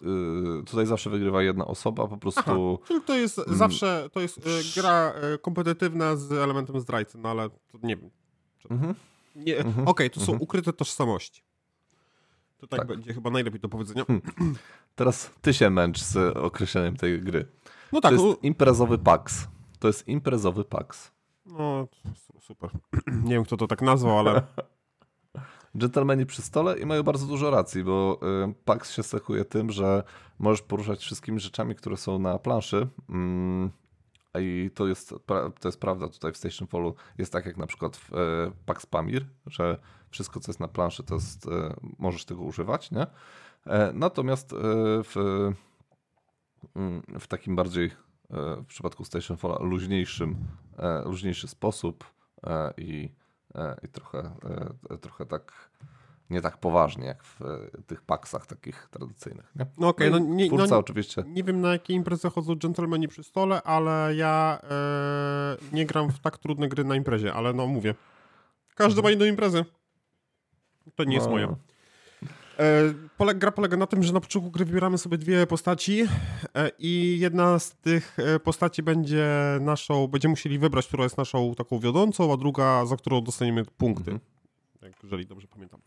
y, tutaj zawsze wygrywa jedna osoba, po prostu... czyli to jest Mm. zawsze, to jest e, gra e, kompetytywna z elementem zdrajcy, no ale to nie wiem. Mhm. Nie, Mhm, Okej, to są mhm. ukryte tożsamości. To tak, Tak. będzie chyba najlepiej do powiedzenia. Teraz ty się męcz z określeniem tej gry. No tak, to jest imprezowy PAX. To jest imprezowy PAX. No, su- super. <clears throat> Nie wiem, kto to tak nazwał, ale <laughs> Dżentelmeni przy stole i mają bardzo dużo racji, bo y, PAX się cechuje tym, że możesz poruszać wszystkimi rzeczami, które są na planszy. Mm, I to jest, to jest prawda tutaj w Station Fallu. Jest tak jak na przykład w e, PAX Pamir, że wszystko, co jest na planszy, to jest, e, możesz tego używać, nie? E, Natomiast e, w, mm, w takim bardziej, w przypadku Station Falla, luźniejszym, luźniejszy sposób i, i trochę, trochę tak, nie tak poważnie jak w tych paksach takich tradycyjnych. Nie? no okej, no, i nie, twórca no, oczywiście. nie wiem na jakie imprezy chodzą dżentelmeni przy stole, ale ja e, nie gram w tak trudne gry na imprezie, ale no mówię. Każdy ma inną imprezę. To nie jest No, moja. E, gra polega na tym, że na początku gry wybieramy sobie dwie postaci e, i jedna z tych e, postaci będzie naszą, będziemy musieli wybrać, która jest naszą taką wiodącą, a druga, za którą dostaniemy punkty. Mhm. Jak, jeżeli dobrze pamiętam.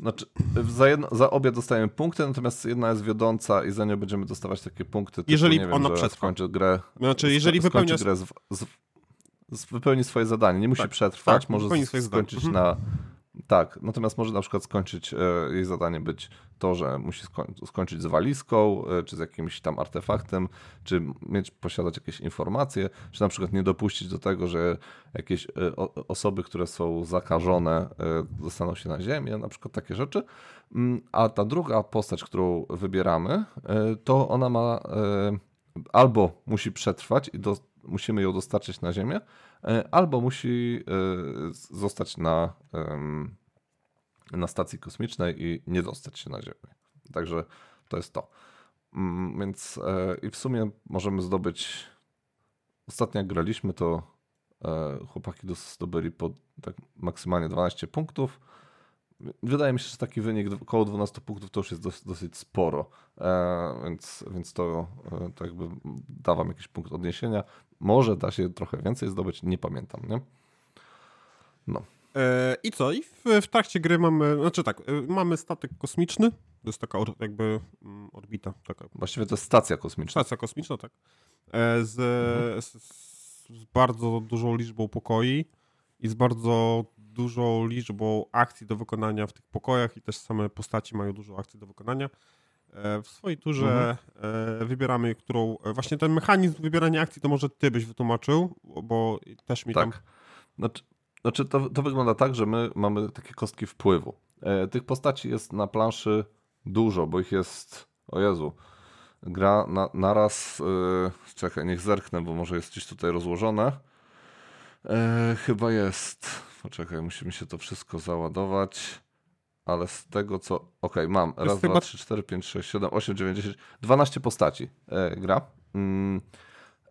Znaczy, za, jedno, za obie dostajemy punkty, natomiast jedna jest wiodąca i za nią będziemy dostawać takie punkty. Typu, Jeżeli wiem, ona przetrwa. skończy grę. Znaczy, jeżeli wypełnia... grę z, z, z, wypełni swoje zadanie. Nie musi Tak, przetrwać, tak, może skończyć Mhm. Tak, natomiast może na przykład skończyć, e, jej zadanie być to, że musi skoń, skończyć z walizką, e, czy z jakimś tam artefaktem, czy mieć, posiadać jakieś informacje, czy na przykład nie dopuścić do tego, że jakieś e, osoby, które są zakażone, dostaną się na ziemię, na przykład takie rzeczy. Mm, A ta druga postać, którą wybieramy, to ona ma albo musi przetrwać i do, musimy ją dostarczyć na ziemię, e, albo musi e, zostać na, na stacji kosmicznej i nie dostać się na ziemię. Także to jest to. Mm, Więc e, i w sumie możemy zdobyć. Ostatnio jak graliśmy, to chłopaki zdobyli po tak maksymalnie 12 punktów. Wydaje mi się, że taki wynik około 12 punktów to już jest dos, dosyć sporo, e, więc, więc to, e, to jakby da wam jakiś punkt odniesienia. Może da się trochę więcej zdobyć, nie pamiętam, nie? E, I co? I w, w trakcie gry mamy, znaczy tak, mamy statek kosmiczny To jest taka or, jakby mm, orbita. Taka. Właściwie to jest stacja kosmiczna. Stacja kosmiczna, tak. Z, mhm. z, z, bardzo dużą liczbą pokoi i z bardzo dużą liczbą akcji do wykonania w tych pokojach i też same postaci mają dużo akcji do wykonania. E, w swojej turze mhm. E, wybieramy, którą. E, właśnie ten mechanizm wybierania akcji to może ty byś wytłumaczył, bo też mi tak. tam. Znaczy, znaczy to, to wygląda tak, że my mamy takie kostki wpływu. Tych postaci jest na planszy dużo, bo ich jest. O Jezu. Gra na, naraz. Yy, czekaj, niech zerknę, bo może jest gdzieś tutaj rozłożone. Yy, chyba jest. Poczekaj, musimy się to wszystko załadować ale z tego co. Okej, okay, mam. Raz, dwa, trzy, cztery, pięć, sześć, siedem, osiem, dziewięć, dziesięć. Dwanaście postaci e, gra. Mm,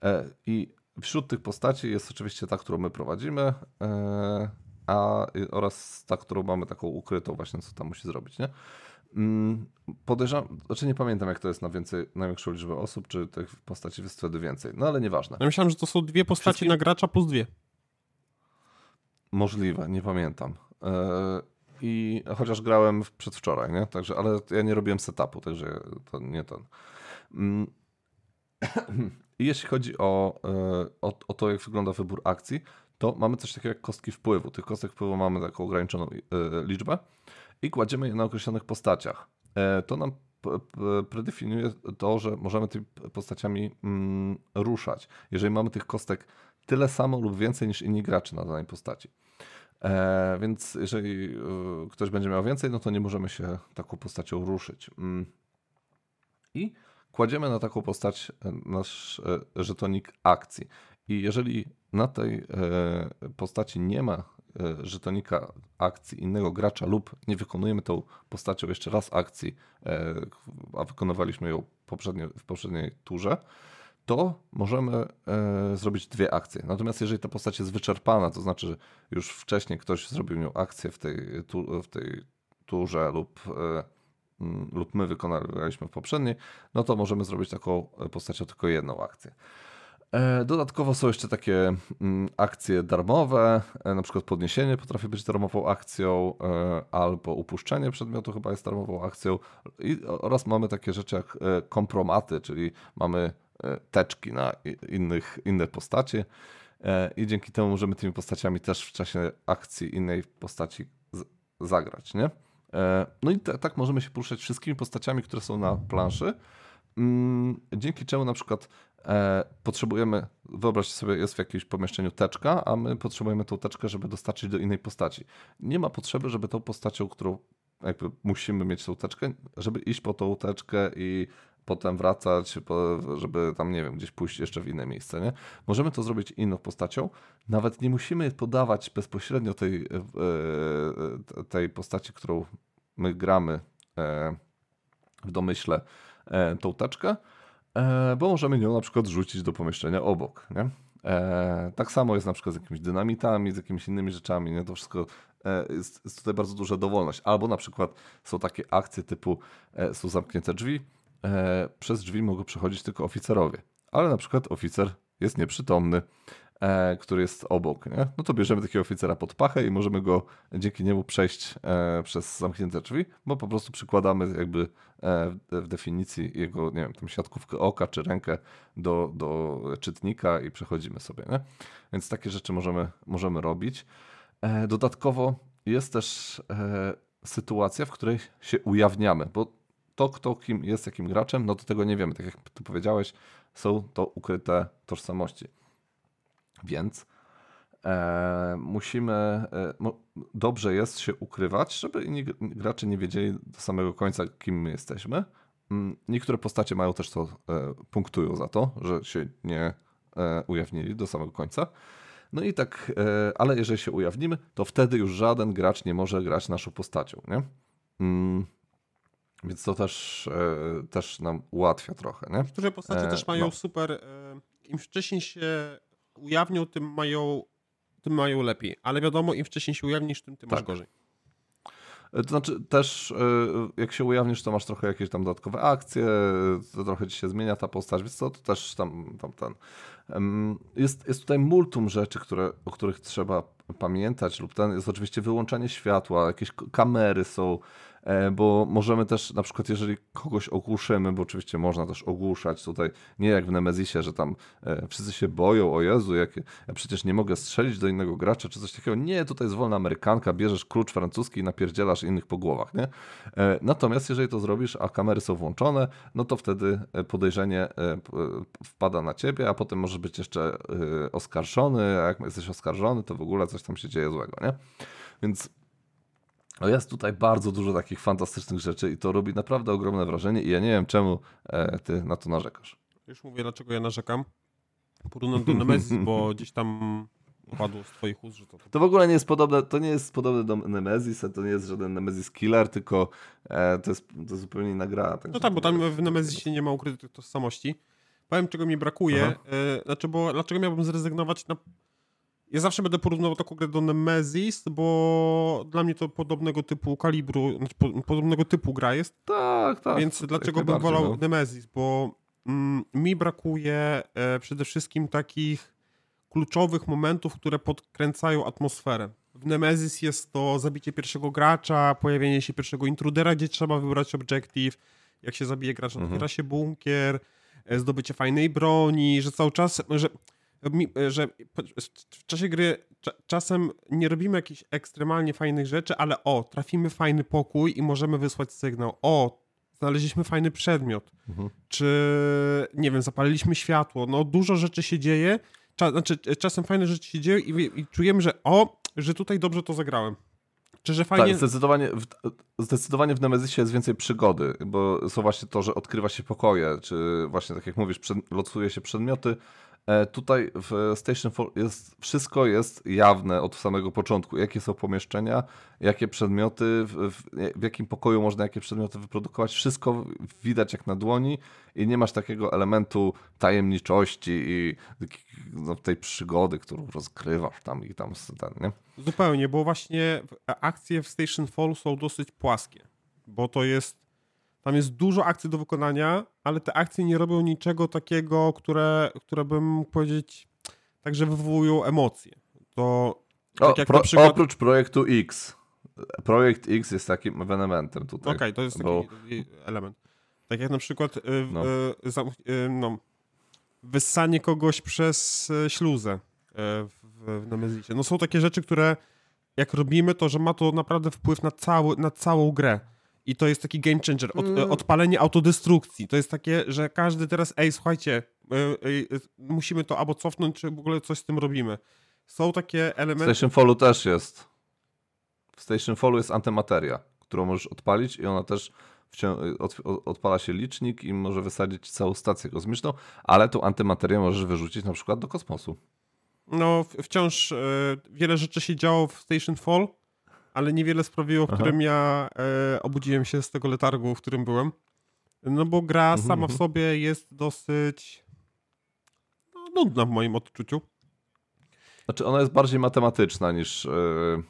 e, I wśród tych postaci jest oczywiście ta, którą my prowadzimy, e, a, oraz ta, którą mamy taką ukrytą, właśnie co tam musi zrobić, nie? Mm, podejrzewam, znaczy nie pamiętam jak to jest na, więcej, na większą liczbę osób, czy tych postaci jest wtedy więcej, no ale nieważne. Ja myślałem, że to są dwie postaci Wszystkie... na gracza plus dwie. Możliwe, nie pamiętam. E, i chociaż grałem przedwczoraj, nie? Także, ale ja nie robiłem setupu, także to nie ten. Mm. <clears throat> I jeśli chodzi o, e, o, o to, jak wygląda wybór akcji, to mamy coś takiego jak kostki wpływu. Tych kostek wpływu mamy taką ograniczoną e, liczbę i kładziemy je na określonych postaciach. To nam predefiniuje to, że możemy tymi postaciami mm, ruszać, jeżeli mamy tych kostek tyle samo lub więcej niż inni gracze na danej postaci. E, więc jeżeli e, ktoś będzie miał więcej, no to nie możemy się taką postacią ruszyć. Mm. I kładziemy na taką postać e, nasz e, żetonik akcji. I jeżeli na tej e, postaci nie ma e, żetonika akcji innego gracza lub nie wykonujemy tą postacią jeszcze raz akcji, a wykonywaliśmy ją poprzednio, w poprzedniej turze, to możemy e, zrobić dwie akcje. Natomiast jeżeli ta postać jest wyczerpana, to znaczy, że już wcześniej ktoś zrobił nią akcję w tej, tu, w tej turze lub, e, lub my wykonaliśmy w poprzedniej, no to możemy zrobić taką postacią tylko jedną akcję. E, dodatkowo są jeszcze takie mm, akcje darmowe, e, na przykład podniesienie potrafi być darmową akcją, e, albo upuszczenie przedmiotu chyba jest darmową akcją. I, oraz mamy takie rzeczy jak kompromaty, czyli mamy E, teczki na innych, inne postacie e, i dzięki temu możemy tymi postaciami też w czasie akcji innej postaci zagrać, nie? E, no i tak możemy się poruszać wszystkimi postaciami, które są na planszy, mm, dzięki czemu na przykład potrzebujemy, wyobraźcie sobie, jest w jakimś pomieszczeniu teczka, a my potrzebujemy tą teczkę, żeby dostarczyć do innej postaci. Nie ma potrzeby, żeby tą postacią, którą jakby musimy mieć tą teczkę, żeby iść po tą teczkę i potem wracać, żeby tam, nie wiem, gdzieś pójść jeszcze w inne miejsce, nie? Możemy to zrobić inną postacią. Nawet nie musimy podawać bezpośrednio tej, e, e, tej postaci, którą my gramy e, w domyśle tą teczkę, bo możemy nią na przykład rzucić do pomieszczenia obok, nie? tak samo jest na przykład z jakimiś dynamitami, z jakimiś innymi rzeczami, nie? To wszystko jest, jest tutaj bardzo duża dowolność. Albo na przykład są takie akcje typu są zamknięte drzwi, e, przez drzwi mogą przechodzić tylko oficerowie. Ale na przykład oficer jest nieprzytomny, e, który jest obok. Nie? No to bierzemy takiego oficera pod pachę i możemy go dzięki niemu przejść e, przez zamknięte drzwi, bo po prostu przykładamy jakby e, w definicji jego, nie wiem, tam siatkówkę oka czy rękę do, do czytnika i przechodzimy sobie. Nie? Więc takie rzeczy możemy, możemy robić. E, dodatkowo jest też e, sytuacja, w której się ujawniamy, bo to, kto kim jest jakim graczem, no to tego nie wiemy. Tak jak ty powiedziałeś, są to ukryte tożsamości. Więc e, musimy, e, dobrze jest się ukrywać, żeby inni gracze nie wiedzieli do samego końca, kim my jesteśmy. Mm, niektóre postacie mają też to, e, punktują za to, że się nie e, ujawnili do samego końca. No i tak, e, ale jeżeli się ujawnimy, to wtedy już żaden gracz nie może grać naszą postacią, nie? Mm, więc to też, e, też nam ułatwia trochę, nie? Niektóre postacie e, też mają no. super, e, im wcześniej się ujawnią, tym mają, tym mają lepiej. Ale wiadomo, im wcześniej się ujawnisz, tym ty tak. masz gorzej. To znaczy też jak się ujawnisz, to masz trochę jakieś tam dodatkowe akcje, to trochę ci się zmienia ta postać, więc to, to też tam, tam ten. Jest, jest tutaj multum rzeczy, które, o których trzeba pamiętać, lub ten jest oczywiście wyłączanie światła, jakieś kamery są, bo możemy też na przykład, jeżeli kogoś ogłuszymy, bo oczywiście można też ogłuszać tutaj, nie jak w Nemezisie, że tam e, wszyscy się boją, o Jezu, jak, ja przecież nie mogę strzelić do innego gracza, czy coś takiego. Nie, tutaj jest wolna amerykanka, bierzesz klucz francuski i napierdzielasz innych po głowach, nie? E, natomiast jeżeli to zrobisz, a kamery są włączone, no to wtedy podejrzenie wpada na ciebie, a potem może być jeszcze oskarżony, a jak jesteś oskarżony, to w ogóle coś tam się dzieje złego, nie? Więc no jest tutaj bardzo dużo takich fantastycznych rzeczy i to robi naprawdę ogromne wrażenie i ja nie wiem czemu e, ty na to narzekasz. Już mówię dlaczego ja narzekam. Porównam do Nemesis, bo <laughs> gdzieś tam padło z twoich ust, że to... To w ogóle nie jest podobne, to nie jest podobne do Nemesis, to nie jest żaden Nemesis Killer, tylko e, to, jest, to zupełnie inna gra. Tak no tak, bo tam w Nemesisie nie ma ukrytych tożsamości. Powiem, czego mi brakuje, e, znaczy, bo dlaczego miałbym zrezygnować na ja zawsze będę porównywał taką grę do Nemesis, bo dla mnie to podobnego typu kalibru, znaczy podobnego typu gra jest. Tak, tak. Więc dlaczego bym wolał no. Nemesis? Bo mm, mi brakuje e, przede wszystkim takich kluczowych momentów, które podkręcają atmosferę. W Nemesis jest to zabicie pierwszego gracza, pojawienie się pierwszego intrudera, gdzie trzeba wybrać objective. Jak się zabije gracza, mhm. otwiera się bunkier, e, zdobycie fajnej broni, że cały czas, że że w czasie gry czasem nie robimy jakichś ekstremalnie fajnych rzeczy, ale o, trafimy fajny pokój i możemy wysłać sygnał. O, znaleźliśmy fajny przedmiot. Mhm. Czy, nie wiem, zapaliliśmy światło. No, dużo rzeczy się dzieje. Znaczy, czasem fajne rzeczy się dzieją i, i czujemy, że o, że tutaj dobrze to zagrałem. Czy że fajnie... Tak, zdecydowanie w, zdecydowanie w Nemezisie jest więcej przygody, bo są właśnie to, że odkrywa się pokoje, czy właśnie tak jak mówisz, przed, losuje się przedmioty, E, tutaj w Station jest, wszystko jest jawne od samego początku. Jakie są pomieszczenia, jakie przedmioty, w, w, jakim pokoju można jakie przedmioty wyprodukować. Wszystko widać jak na dłoni i nie masz takiego elementu tajemniczości i no, tej przygody, którą rozgrywasz tam i tam ten, nie? Zupełnie, bo właśnie akcje w Station Fall są dosyć płaskie, bo to jest tam jest dużo akcji do wykonania, ale te akcje nie robią niczego takiego, które, które bym mógł powiedzieć, także wywołują emocje. To o, tak pro, przykład... Oprócz projektu X. Projekt X jest takim elementem tutaj. Okej, okay, to jest bo... taki element. Tak jak na przykład y, no. Y, y, no, wyssanie kogoś przez śluzę w, w Nemezisie. No są takie rzeczy, które jak robimy, to że ma to naprawdę wpływ na, cały, na całą grę. I to jest taki game changer. Od, mm. Odpalenie autodestrukcji. To jest takie, że każdy teraz, ej, słuchajcie, y, y, y, musimy to albo cofnąć, czy w ogóle coś z tym robimy. Są takie elementy. W Station Fallu też jest. W Station Fallu jest antymateria, którą możesz odpalić i ona też od, odpala się licznik i może wysadzić całą stację kosmiczną, ale tą antymaterię możesz wyrzucić na przykład do kosmosu. No, wciąż wiele rzeczy się działo w Station Fall, ale niewiele sprawiło, w Aha. którym ja e, obudziłem się z tego letargu, w którym byłem. No bo gra mhm, sama w mhm. sobie jest dosyć no, nudna w moim odczuciu. Znaczy ona jest bardziej matematyczna niż, yy,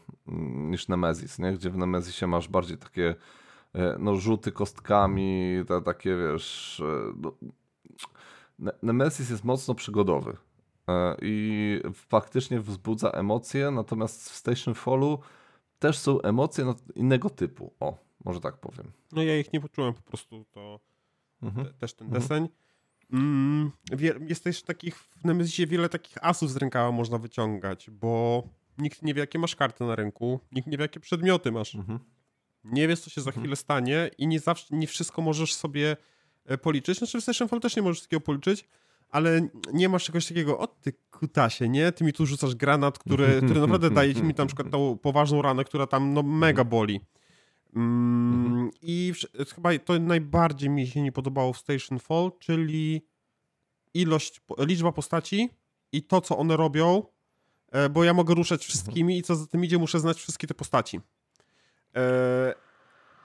niż Nemesis, nie? gdzie w Nemezisie masz bardziej takie yy, no, rzuty kostkami, te, takie wiesz... Yy, no, Nemesis jest mocno przygodowy i faktycznie wzbudza emocje, natomiast w Station Fallu też są emocje innego typu. O, może tak powiem. No ja ich nie poczułem po prostu, to mhm. te, też ten mhm. deseń. Mm, jest też takich, w Nemezisie wiele takich asów z rękawa można wyciągać, bo nikt nie wie, jakie masz karty na ręku, nikt nie wie, jakie przedmioty masz. Mhm. Nie wiesz, co się za mhm. chwilę stanie i nie zawsze, nie wszystko możesz sobie e, policzyć. Znaczy w Session Fall też nie możesz wszystkiego policzyć, ale nie masz czegoś takiego, o ty kutasie, nie? Ty mi tu rzucasz granat, który, który naprawdę daje mi tam na przykład tą poważną ranę, która tam no mega boli. Mm, I w, chyba to najbardziej mi się nie podobało w Station Fall, czyli ilość, liczba postaci i to, co one robią, e, bo ja mogę ruszać wszystkimi i co za tym idzie, muszę znać wszystkie te postaci.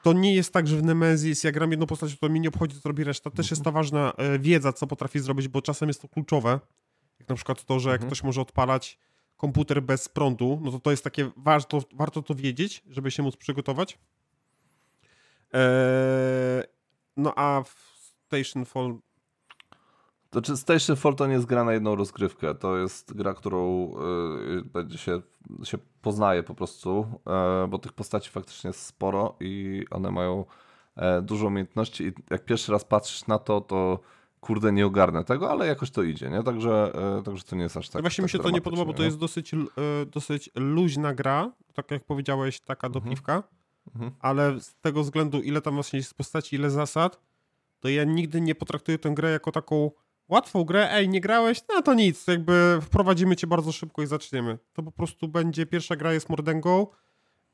To nie jest tak, że w Nemesis jak gram jedną postać, to mi nie obchodzi, co robi reszta. Też jest ta ważna e, wiedza, co potrafi zrobić, bo czasem jest to kluczowe. Jak na przykład to, że mhm. ktoś może odpalać komputer bez prądu, no to to jest takie, warto, warto to wiedzieć, żeby się móc przygotować. Eee, no a w Station Fall Znaczy Station nie jest gra na jedną rozgrywkę, to jest gra, którą y, będzie się, się poznaje po prostu, y, bo tych postaci faktycznie jest sporo i one mają y, dużo umiejętności i jak pierwszy raz patrzysz na to, to kurde nie ogarnę tego, ale jakoś to idzie, nie? Także, także to nie jest aż tak. Właśnie tak mi się to nie podoba, bo to jest dosyć, dosyć luźna gra, tak jak powiedziałeś, taka do mhm. mhm. ale z tego względu, ile tam właśnie jest postaci, ile zasad, to ja nigdy nie potraktuję tę grę jako taką łatwą grę, ej, nie grałeś? No to nic, jakby wprowadzimy cię bardzo szybko i zaczniemy. To po prostu będzie, pierwsza gra jest mordęgą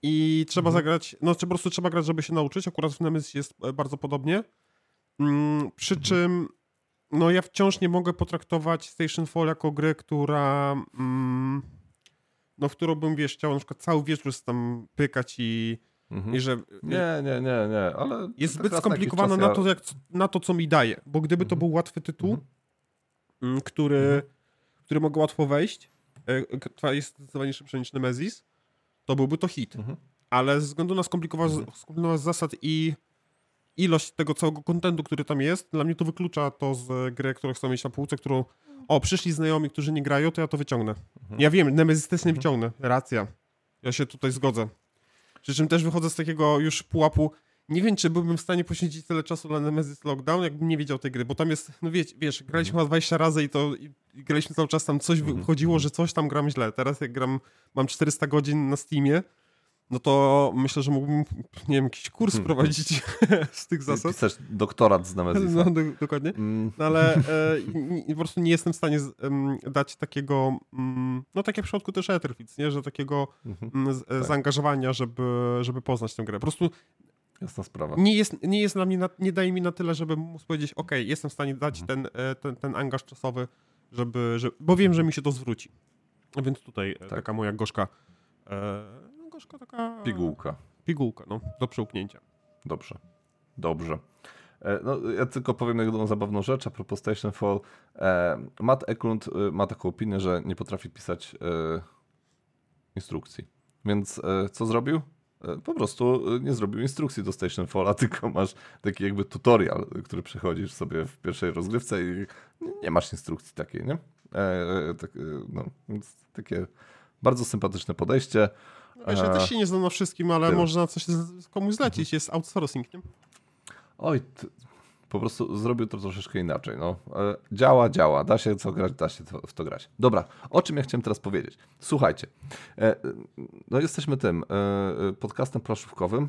i trzeba mhm. zagrać, no po prostu trzeba grać, żeby się nauczyć, akurat w Nemesis jest e, bardzo podobnie. Mm, przy mhm. czym, no ja wciąż nie mogę potraktować Station Fall jako gry, która, mm, no w którą bym, wiesz, chciał na przykład cały wieczór tam pykać i Mhm. I że, nie, nie, nie, nie, ale... Jest zbyt skomplikowane na, to, jak, na to, co mi daje, bo gdyby mhm. to był łatwy tytuł, mhm. Mm, który, mhm. który mogę łatwo wejść, e, jest zdecydowanie szybszy niż Nemesis, to byłby to hit. Mhm. Ale ze względu na skomplikowanie mhm. zasad i ilość tego całego kontentu, który tam jest, dla mnie to wyklucza to z gry, którą chcę mieć na półce, którą o, przyszli znajomi, którzy nie grają, to ja to wyciągnę. Mhm. Ja wiem, Nemesis też nie mhm. wyciągnę, racja. Ja się tutaj zgodzę. Przy czym też wychodzę z takiego już pułapu, nie wiem, czy byłbym w stanie poświęcić tyle czasu na Nemesis Lockdown, jakbym nie wiedział tej gry, bo tam jest, no wiesz, wiesz graliśmy chyba 20 razy i to i graliśmy cały czas tam coś mhm. wychodziło, że coś tam gram źle. Teraz jak gram, mam 400 godzin na Steamie, no to myślę, że mógłbym, nie wiem, jakiś kurs hmm. prowadzić <laughs> z tych zasad. Chcesz doktorat z Nemesisa. No, do, dokładnie. Mm. No, ale e, po prostu nie jestem w stanie z, dać takiego, mm, no tak jak w przypadku też Etherfits, nie, że takiego mm, z, tak. zaangażowania, żeby, żeby poznać tę grę. Po prostu Jasna sprawa. Nie jest, nie jest dla mnie, na, nie daje mi na tyle, żeby móc powiedzieć, ok, jestem w stanie dać mhm. ten, e, ten, ten angaż czasowy, żeby, żeby, bo wiem, że mi się to zwróci. Więc tutaj e, tak. taka moja gorzka, e, no gorzka taka... Pigułka. Pigułka, no, do przełknięcia. Dobrze, dobrze. E, no, ja tylko powiem jedną zabawną rzecz a propos Station Fall. Matt Eklund ma taką opinię, że nie potrafi pisać instrukcji. Więc co zrobił? E, po prostu e, nie zrobił instrukcji do Station Falla, <laughs> tylko masz taki jakby tutorial, który przechodzisz sobie w pierwszej rozgrywce i nie masz instrukcji takiej, nie? E, tak, no, takie bardzo sympatyczne podejście. Wiesz, ja też się nie znam na wszystkim, ale można coś komuś zlecić, jest outsourcing, nie? Oj, po prostu zrobił to troszeczkę inaczej. No. E, działa, działa, da się co grać, da się w to grać. Dobra, o czym ja chciałem teraz powiedzieć? Słuchajcie, e, no jesteśmy tym e, podcastem planszówkowym,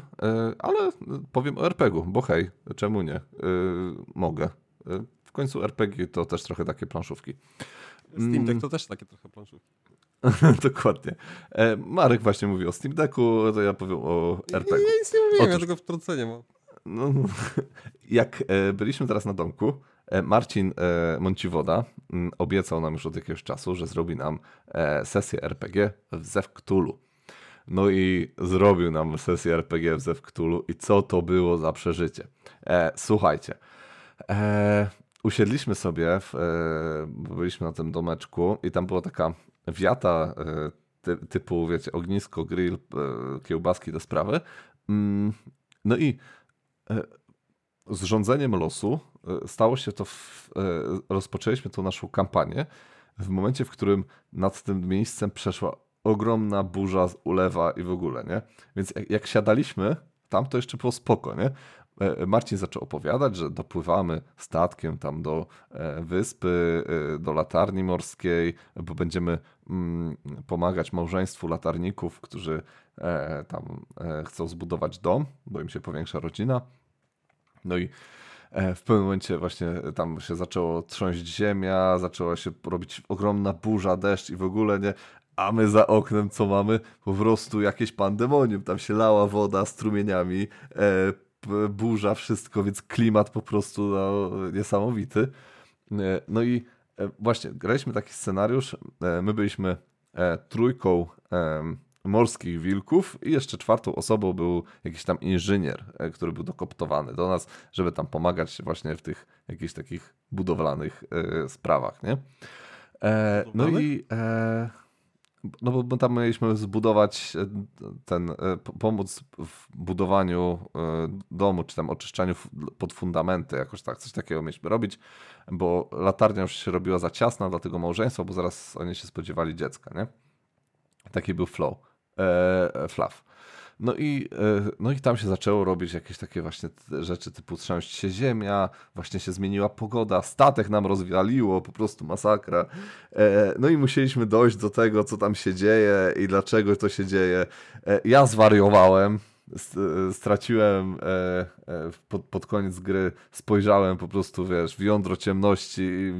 ale powiem o RPG-u, bo hej, czemu nie? Mogę. W końcu RPG to też trochę takie planszówki. Steam Deck mm. to też takie trochę planszówki. <laughs> Dokładnie. Marek właśnie mówi o Steam Decku, to ja powiem o RPG. Ja, nic nie mówiłem, Otóż, ja tego wtrącenie mam. No, <laughs> jak e, byliśmy teraz na domku, e, Marcin e, Monciwoda mm, obiecał nam już od jakiegoś czasu, że zrobi nam sesję RPG w Zew Cthulhu. No i zrobił nam sesję RPG w Zew Cthulhu i co to było za przeżycie. słuchajcie, usiedliśmy sobie, w, byliśmy na tym domeczku i tam była taka wiata ty, typu, wiecie, ognisko, grill, kiełbaski do sprawy. Mm, no i z rządzeniem losu e, stało się to, w, e, rozpoczęliśmy tą naszą kampanię w momencie, w którym nad tym miejscem przeszła ogromna burza, ulewa i w ogóle, nie? Więc jak, jak siadaliśmy, tam to jeszcze było spoko, nie? Marcin zaczął opowiadać, że dopływamy statkiem tam do wyspy, do latarni morskiej, bo będziemy mm, pomagać małżeństwu latarników, którzy tam chcą zbudować dom, bo im się powiększa rodzina. No i e, w pewnym momencie właśnie tam się zaczęło trząść ziemia, zaczęła się robić ogromna burza, deszcz i w ogóle nie. A my za oknem co mamy? Po prostu jakieś pandemonium. Tam się lała woda strumieniami, e, burza, wszystko, więc klimat po prostu no, niesamowity. E, no i e, właśnie, graliśmy taki scenariusz. E, my byliśmy e, trójką morskich wilków i jeszcze czwartą osobą był jakiś tam inżynier, e, który był dokoptowany do nas, żeby tam pomagać właśnie w tych jakichś takich budowlanych e, sprawach, nie? E, no i e, no bo tam mieliśmy zbudować e, ten, e, pomóc w budowaniu domu, czy tam oczyszczaniu pod fundamenty, jakoś tak, coś takiego mieliśmy robić, bo latarnia już się robiła za ciasna dla tego małżeństwa, bo zaraz oni się spodziewali dziecka, nie? Taki był flow, e. No i, e, no i tam się zaczęło robić jakieś takie właśnie rzeczy typu trząść się ziemia, właśnie się zmieniła pogoda, statek nam rozwialiło, po prostu masakra. E, no i musieliśmy dojść do tego, co tam się dzieje i dlaczego to się dzieje. E, ja zwariowałem, straciłem pod, pod koniec gry, spojrzałem po prostu, wiesz, w jądro ciemności i,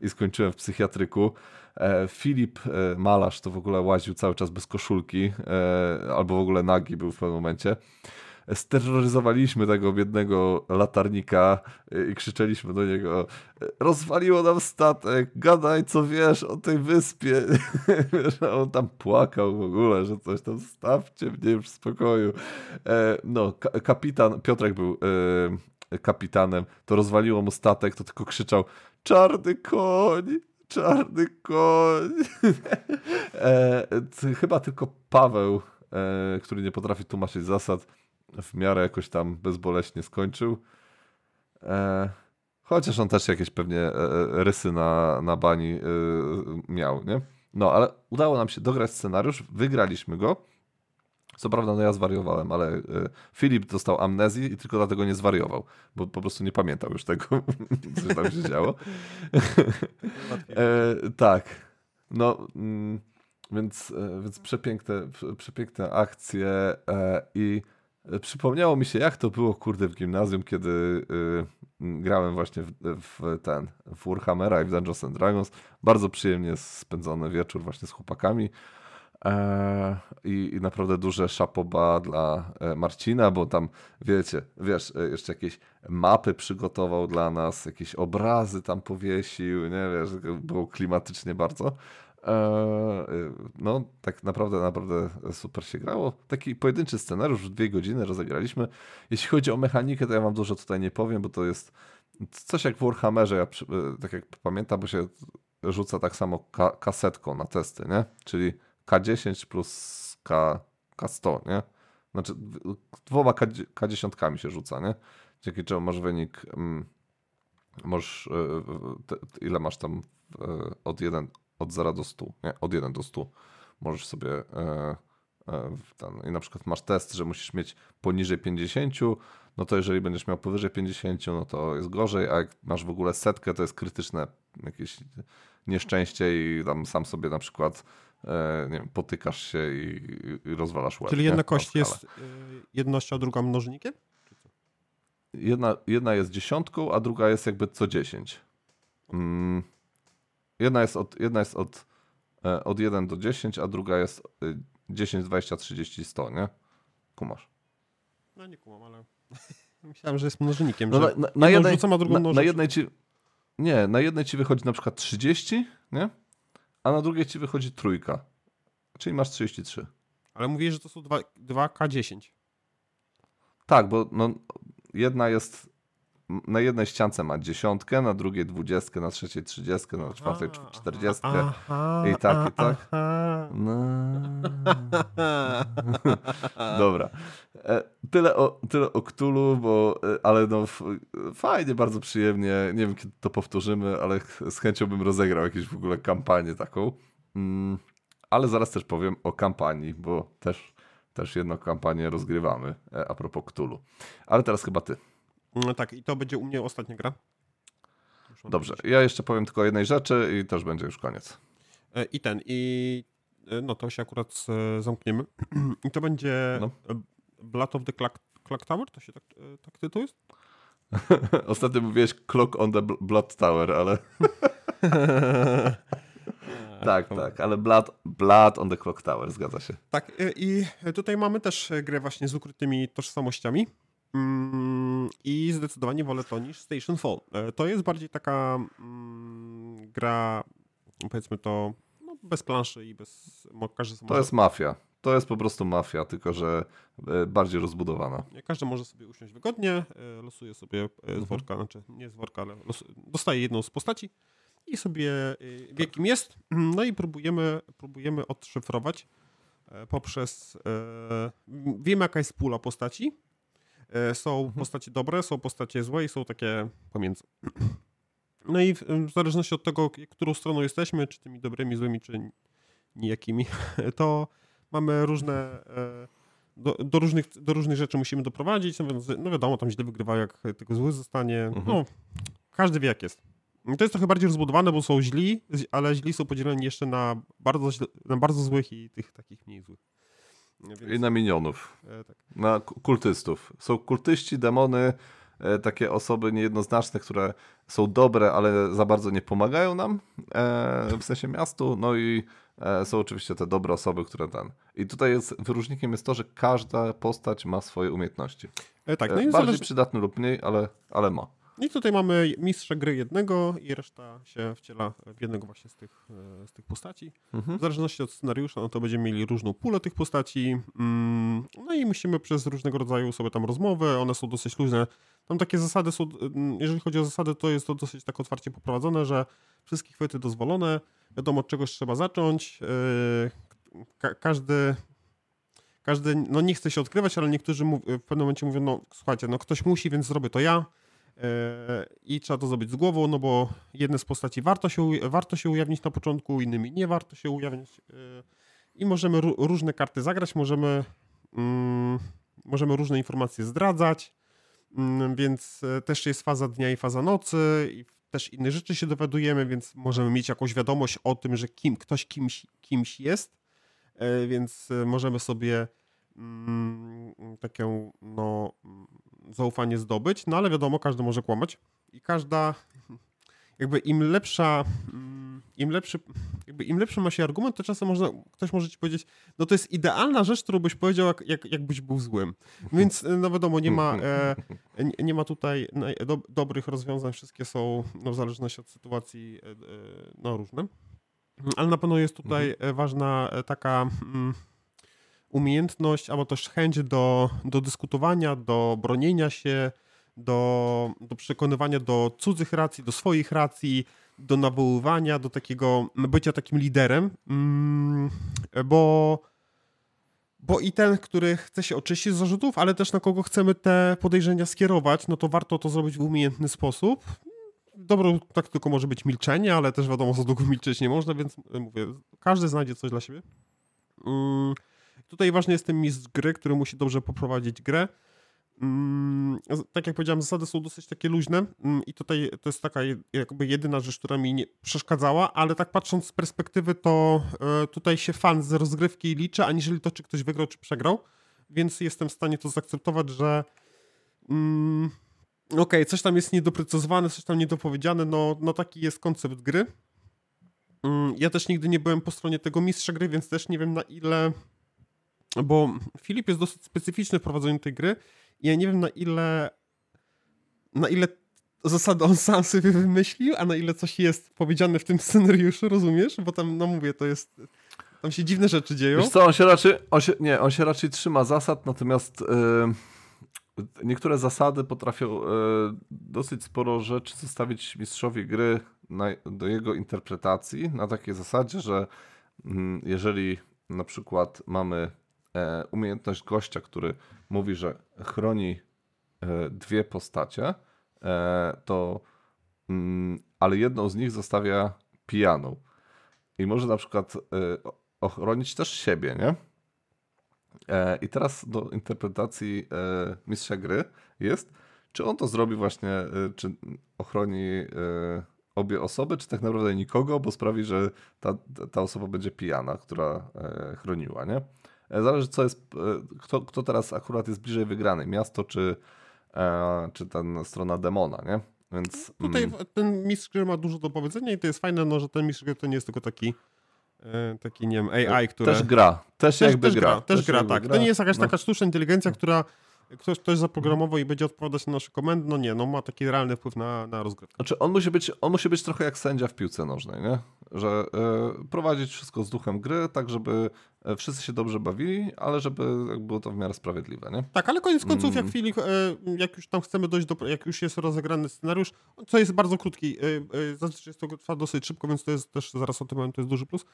i skończyłem w psychiatryku. E, Filip e, Malarz to w ogóle łaził cały czas bez koszulki, e, albo w ogóle nagi był w pewnym momencie. Steroryzowaliśmy tego biednego latarnika i krzyczeliśmy do niego rozwaliło nam statek, gadaj co wiesz o tej wyspie. <laughs> on tam płakał w ogóle, że coś tam stawcie mnie już w spokoju. No, kapitan, Piotrek był kapitanem, to rozwaliło mu statek, to tylko krzyczał czarny koń, Czarny koń. <laughs> e, chyba tylko Paweł, e, który nie potrafi tłumaczyć zasad, w miarę jakoś tam bezboleśnie skończył. E, chociaż on też jakieś pewnie e, e, rysy na, na bani e, miał, nie? No, ale udało nam się dograć scenariusz, wygraliśmy go. Co prawda, no ja zwariowałem, ale y, Filip dostał amnezji i tylko dlatego nie zwariował, bo po prostu nie pamiętał już tego, <laughs> co tam się działo. e, tak. No, mm, więc, e, więc przepiękne, przepiękne akcje e, i przypomniało mi się, jak to było, kurde, w gimnazjum, kiedy y, grałem właśnie w, w, ten, w Warhammera i w Dungeons and Dragons. Bardzo przyjemnie spędzony wieczór właśnie z chłopakami. E, I, naprawdę duże szapoba dla e, Marcina, bo tam, wiecie, wiesz, e, jeszcze jakieś mapy przygotował dla nas, jakieś obrazy tam powiesił, nie wiesz, było klimatycznie bardzo. No, tak naprawdę, naprawdę super się grało. Taki pojedynczy scenariusz dwie godziny rozegraliśmy. Jeśli chodzi o mechanikę, to ja wam dużo tutaj nie powiem, bo to jest coś jak w Warhammerze, ja, tak jak pamiętam, bo się rzuca tak samo ka kasetką na testy, nie? Czyli K10 plus K, K100, nie? Znaczy dwoma K10 się rzuca, nie? Dzięki czemu masz wynik, mm, możesz, e, te, ile masz tam e, od 1, od 0 do 100, nie? Od 1 do 100 możesz sobie e, ten, i na przykład masz test, że musisz mieć poniżej 50, no to jeżeli będziesz miał powyżej 50, no to jest gorzej, a jak masz w ogóle setkę, to jest krytyczne jakieś nieszczęście i tam sam sobie na przykład E, nie wiem, potykasz się i, i rozwalasz łeb. Czyli jedna kość jest e, jednością, a druga mnożnikiem? Jedna, jedna jest dziesiątką, a druga jest jakby co dziesięć. Mm, jedna jest od, jedna jest od, e, od 1 do 10, a druga jest 10, 20, 30, 100, nie? Kumasz. No nie kumam, ale <laughs> myślałem, że jest mnożnikiem. No na, na, na, jednej, rzucam, na, na, jednej ci, nie, na jednej ci wychodzi na przykład 30, nie? A na drugiej ci wychodzi trójka. Czyli masz 33. Ale mówisz, że to są 2, 2K10. Tak, bo no, jedna jest. Na jednej ściance ma dziesiątkę, na drugiej dwudziestkę, na trzeciej trzydziestkę, na czwartej czterdziestkę. I tak, i tak. No. <laughs> Dobra. E, tyle o, tyle o Cthulhu, bo, e, ale no fajnie, bardzo przyjemnie. Nie wiem, kiedy to powtórzymy, ale z chęcią bym rozegrał jakąś w ogóle kampanię taką. Mm, ale zaraz też powiem o kampanii, bo też, też jedną kampanię rozgrywamy e, a propos Cthulhu. Ale teraz chyba ty. No tak, i to będzie u mnie ostatnia gra. Dobrze, ja jeszcze powiem tylko o jednej rzeczy i też będzie już koniec. I ten, i no to się akurat zamkniemy. <clears throat> I to będzie no. Blood of the Clock, Clock Tower? To się tak, e, tak tytuł jest? <laughs> Ostatnio mówiłeś Clock on the Blood Tower, ale... <laughs> tak, tak, ale Blood, Blood on the Clock Tower, zgadza się. Tak, e, i tutaj mamy też grę właśnie z ukrytymi tożsamościami. Mm, I zdecydowanie wolę to niż Station Fall. E, to jest bardziej taka mm, gra, powiedzmy to, no, bez planszy i bez... Każdy to jest mafia. To jest po prostu mafia, tylko że e, bardziej rozbudowana. Każdy może sobie usiąść wygodnie, e, losuje sobie z mhm. worka, znaczy nie z worka, ale dostaje jedną z postaci i sobie wie, kim jest. No i próbujemy, próbujemy odszyfrować poprzez. Wiemy, jaka jest pula postaci. E, są Mhm. postacie dobre, są postacie złe i są takie pomiędzy. No i w, w zależności od tego, którą stroną jesteśmy, czy tymi dobrymi, złymi, czy nijakimi, <laughs> to mamy różne. e, Do, do, różnych, do różnych rzeczy musimy doprowadzić. No, no wiadomo, tam źle wygrywa, jak tego zły zostanie. Mhm. No, każdy wie, jak jest. To jest trochę bardziej rozbudowane, bo są źli, ale źli są podzieleni jeszcze na bardzo, na bardzo złych i tych takich mniej złych. Więc, I na minionów, e, tak. na ku- kultystów. Są kultyści, demony, e, takie osoby niejednoznaczne, które są dobre, ale za bardzo nie pomagają nam, e, w sensie miastu. No i e, są oczywiście te dobre osoby, które ten. I tutaj jest wyróżnikiem jest to, że każda postać ma swoje umiejętności. E, tak, no E, Bardziej zależy... przydatny lub mniej, ale, ale ma. I tutaj mamy mistrza gry jednego i reszta się wciela w jednego właśnie z tych, e, z tych postaci. Mhm. W zależności od scenariusza, no to będziemy mieli różną pulę tych postaci. Mm, No i musimy przez różnego rodzaju sobie tam rozmowy, one są dosyć luźne. Tam takie zasady są, mm, jeżeli chodzi o zasady, to jest to dosyć tak otwarcie poprowadzone, że wszystkie chwyty dozwolone, wiadomo od czegoś trzeba zacząć. Yy, Ka każdy, każdy, no nie chce się odkrywać, ale niektórzy w pewnym momencie mówią, no słuchajcie, no ktoś musi, więc zrobię to ja. I trzeba to zrobić z głową, no bo jedne z postaci warto się, warto się ujawnić na początku, innymi nie warto się ujawnić. Yy, I możemy ró- różne karty zagrać, możemy, mm, możemy różne informacje zdradzać, mm, więc e, też jest faza dnia i faza nocy, i też inne rzeczy się dowiadujemy, więc możemy mieć jakąś wiadomość o tym, że kim, ktoś kimś, kimś jest, e, więc e, możemy sobie mm, takie no, zaufanie zdobyć, no ale wiadomo, każdy może kłamać i każda, jakby im lepsza, mm, im lepszy, jakby im lepszy ma się argument, to czasem można, ktoś może ci powiedzieć, no to jest idealna rzecz, którą byś powiedział, jak, jak, jakbyś był złym. Więc e, no wiadomo, nie ma, e, nie, nie ma tutaj naj- do, dobrych rozwiązań, wszystkie są no, w zależności od sytuacji e, e, no, różne. Ale na pewno jest tutaj e, ważna e, taka mm, umiejętność, albo też chęć do, do dyskutowania, do bronienia się, do, do przekonywania do cudzych racji, do swoich racji, do nawoływania, do takiego bycia takim liderem, mm, bo, bo i ten, który chce się oczyścić z zarzutów, ale też na kogo chcemy te podejrzenia skierować, no to warto to zrobić w umiejętny sposób. Dobrą taktyką może być milczenie, ale też wiadomo, za długo milczeć nie można, więc e, mówię, każdy znajdzie coś dla siebie. Mm, Tutaj ważny jest ten mistrz gry, który musi dobrze poprowadzić grę. Mm, Tak jak powiedziałem, zasady są dosyć takie luźne mm, i tutaj to jest taka jakby jedyna rzecz, która mi nie przeszkadzała, ale tak patrząc z perspektywy, to e, tutaj się fan z rozgrywki liczy, aniżeli to, czy ktoś wygrał, czy przegrał, więc jestem w stanie to zaakceptować, że mm, okej, coś tam jest niedoprecyzowane, coś tam niedopowiedziane, no, no taki jest koncept gry. Ja też nigdy nie byłem po stronie tego mistrza gry, więc też nie wiem na ile bo Filip jest dosyć specyficzny w prowadzeniu tej gry i ja nie wiem na ile na ile zasady on sam sobie wymyślił, a na ile coś jest powiedziane w tym scenariuszu, rozumiesz? Bo tam, no mówię, to jest tam się dziwne rzeczy dzieją. Wiesz co, on się raczej, on się, nie, on się raczej trzyma zasad, natomiast e, niektóre zasady potrafią e, dosyć sporo rzeczy zostawić mistrzowi gry na, do jego interpretacji na takiej zasadzie, że mm, jeżeli na przykład mamy umiejętność gościa, który mówi, że chroni e, dwie postacie, e, to mm, ale jedną z nich zostawia pijaną. I może na przykład e, ochronić też siebie, nie? E, I teraz do interpretacji e, mistrza gry jest, czy on to zrobi właśnie, e, czy ochroni e, obie osoby, czy tak naprawdę nikogo, bo sprawi, że ta, ta osoba będzie pijana, która e, chroniła, nie? E, Zależy, co jest, e, kto, kto teraz akurat jest bliżej wygranej, miasto czy, e, czy ten strona demona, nie? Więc Tutaj mm, ten mistrz gry ma dużo do powiedzenia i to jest fajne, no, że ten mistrz gry to nie jest tylko taki taki, nie wiem, AI, które... też gra, też, Też, jakby też gra. gra, też gra, jakby tak. To nie jest jakaś no. taka sztuczna inteligencja, która ktoś, ktoś zaprogramował i będzie odpowiadać na nasze komendy. No nie, no ma taki realny wpływ na, na rozgrywkę. Znaczy, on musi, być, on musi być trochę jak sędzia w piłce nożnej, nie? Że e, prowadzić wszystko z duchem gry, tak żeby e, wszyscy się dobrze bawili, ale żeby było to w miarę sprawiedliwe, nie? Tak, ale koniec końców, jak, mm. chwili, e, jak już tam chcemy dojść do, jak już jest rozegrany scenariusz, co jest bardzo krótki, zazwyczaj jest to trwa dosyć szybko, więc to jest też, zaraz o tym powiem, to jest duży plus,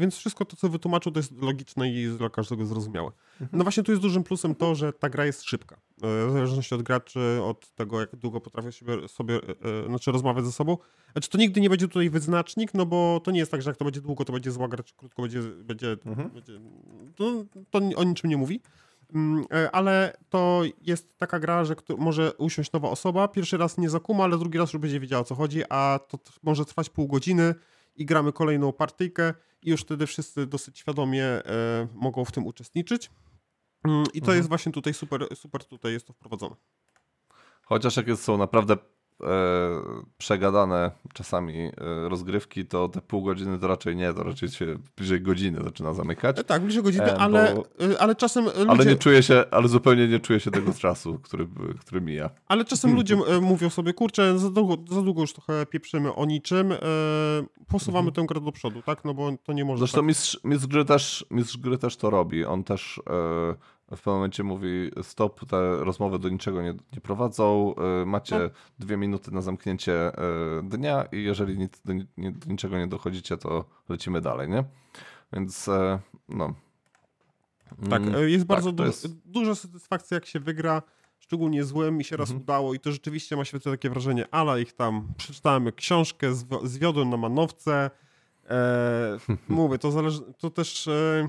więc wszystko to, co wytłumaczył, to jest logiczne i dla każdego zrozumiałe. Mhm. No właśnie tu jest dużym plusem to, że ta gra jest szybka. W zależności od graczy, od tego, jak długo potrafią sobie, sobie znaczy rozmawiać ze sobą, znaczy to nigdy nie będzie tutaj wyznacznik, no bo to nie jest tak, że jak to będzie długo, to będzie zła gra, czy krótko będzie, będzie, mhm. będzie to, to o niczym nie mówi. Mm, e, ale to jest taka gra, że może usiąść nowa osoba, pierwszy raz nie zakuma, ale drugi raz już będzie wiedziała o co chodzi, a to może trwać pół godziny i gramy kolejną partyjkę i już wtedy wszyscy dosyć świadomie e, mogą w tym uczestniczyć. Mm, I to mhm. jest właśnie tutaj super, super tutaj jest to wprowadzone. Chociaż jak są naprawdę e, przegadane czasami e, rozgrywki, to te pół godziny to raczej nie, to raczej się bliżej godziny zaczyna zamykać. E, tak, bliżej godziny, e, ale, bo, e, ale czasem ludzie... Ale nie czuję się, ale zupełnie nie czuję się tego czasu, który, który mija. Ale czasem ludzie mówią sobie, kurczę, za długo, za długo już trochę pieprzymy o niczym, e, posuwamy mhm. tę grę do przodu, tak? No bo to nie może Zresztą tak... mistrz, mistrz, gry też, mistrz gry też to robi. On też w pewnym momencie mówi stop, te rozmowy do niczego nie, nie prowadzą, y, macie no. dwie minuty na zamknięcie y, dnia i jeżeli nic, do, nie, do, niczego nie dochodzicie, to lecimy dalej, nie? Więc e, no. Tak, mm, jest tak, bardzo du jest... duża satysfakcja jak się wygra, szczególnie złym mi się raz mhm. udało i to rzeczywiście ma świetne takie wrażenie, ale ich tam przeczytałem książkę, zwiodłem na manowce, e, <laughs> mówię, to zależy, to też... E,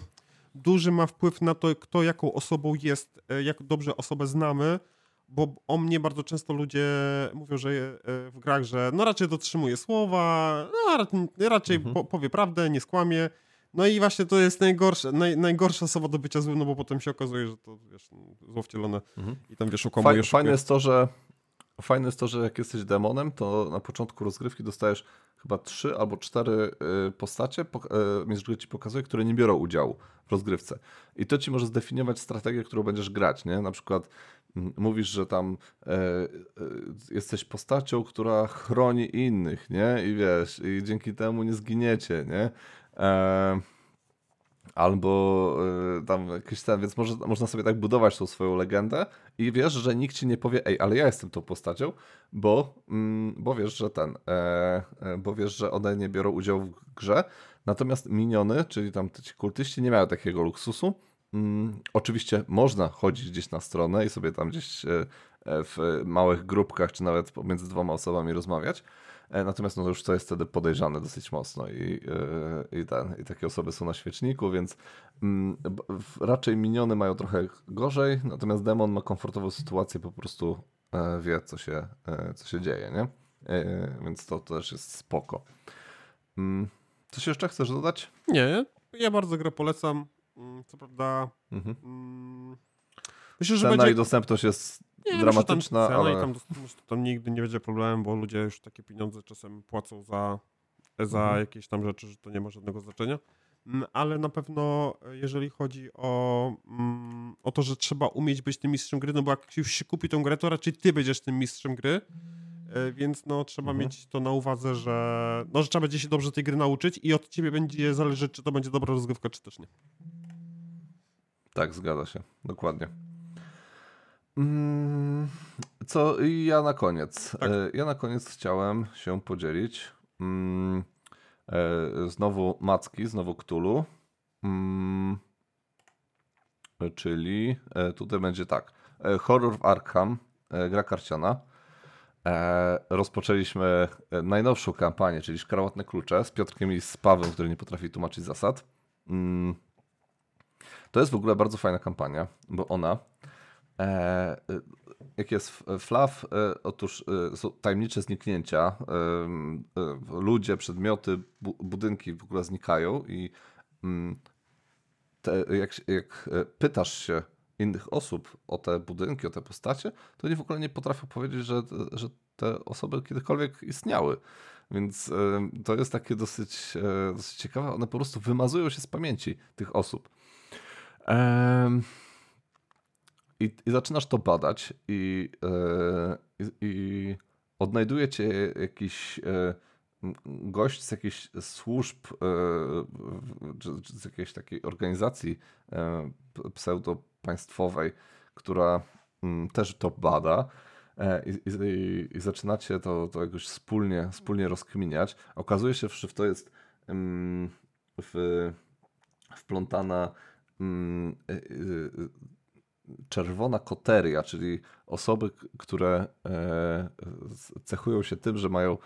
duży ma wpływ na to, kto jaką osobą jest, e, jak dobrze osobę znamy, bo o mnie bardzo często ludzie mówią, że e, w grach, że no raczej dotrzymuje słowa, no raczej mhm. powie prawdę, nie skłamie. No i właśnie to jest najgorsze, naj, najgorsza osoba do bycia złym, no bo potem się okazuje, że to wiesz, zło wcielone mhm. i tam wiesz, okłamujesz. Fajne jest to, że Fajne jest to, że jak jesteś demonem, to na początku rozgrywki dostajesz chyba trzy albo cztery y, postacie, y, mistrz ci pokazuje, które nie biorą udziału w rozgrywce. I to ci może zdefiniować strategię, którą będziesz grać, nie? Na przykład mm, mówisz, że tam e, e, jesteś postacią, która chroni innych, nie? I wiesz, i dzięki temu nie zginiecie, nie? E, albo y, tam jakiś ten, więc może, można sobie tak budować tą swoją legendę i wiesz, że nikt ci nie powie, ej, ale ja jestem tą postacią, bo, mm, bo wiesz, że ten, e, e, bo wiesz, że one nie biorą udziału w grze, natomiast miniony, czyli tam ci kultyści nie mają takiego luksusu. Mm, oczywiście można chodzić gdzieś na stronę i sobie tam gdzieś e, w małych grupkach, czy nawet pomiędzy dwoma osobami rozmawiać, E, natomiast no już to jest wtedy podejrzane dosyć mocno i, e, i, ten, i takie osoby są na świeczniku, więc mm, raczej miniony mają trochę gorzej, natomiast demon ma komfortową sytuację, po prostu e, wie, co się, co się dzieje, nie? Więc to też jest spoko. Mm, coś jeszcze chcesz dodać? Nie, ja bardzo grę polecam. Mm, co prawda. Mhm. Myślę, że Cena będzie... i dostępność jest nie, dramatyczna, tam ale... I tam, tam nigdy nie będzie problemu, bo ludzie już takie pieniądze czasem płacą za, za mhm. jakieś tam rzeczy, że to nie ma żadnego znaczenia. Mm, ale na pewno, jeżeli chodzi o, mm, o to, że trzeba umieć być tym mistrzem gry, no bo jak już się kupi tą grę, to raczej ty będziesz tym mistrzem gry, e, więc no trzeba mhm. mieć to na uwadze, że, no, że trzeba będzie się dobrze tej gry nauczyć i od ciebie będzie zależeć, czy to będzie dobra rozgrywka, czy też nie. Tak, zgadza się, dokładnie. Mm, co ja na koniec. Tak. E, ja na koniec chciałem się podzielić. Mm, e, znowu Macki, znowu Ktulu. Mm, czyli e, tutaj będzie tak. Horror w Arkham, gra karciana. Rozpoczęliśmy najnowszą kampanię, czyli Szkarłatne Klucze z Piotrkiem i z Pawłem, który nie potrafi tłumaczyć zasad. To jest w ogóle bardzo fajna kampania, bo ona E, jak jest flaw, e, otóż e, są tajemnicze zniknięcia. Ludzie, przedmioty, budynki w ogóle znikają i mm, te, jak, jak pytasz się innych osób o te budynki, o te postacie, to oni w ogóle nie potrafią powiedzieć, że, że te osoby kiedykolwiek istniały. Więc to jest takie dosyć, dosyć ciekawe. One po prostu wymazują się z pamięci tych osób. I, i zaczynasz to badać i, yy, i, i odnajdujecie jakiś yy, gość z jakichś służb, czy, czy z jakiejś takiej organizacji pseudo-państwowej, która też to bada, i, i, i, zaczynacie to, to jakoś wspólnie, wspólnie rozkminiać. Okazuje się, że to jest w, wplątana czerwona koteria, czyli osoby, które e, cechują się tym, że mają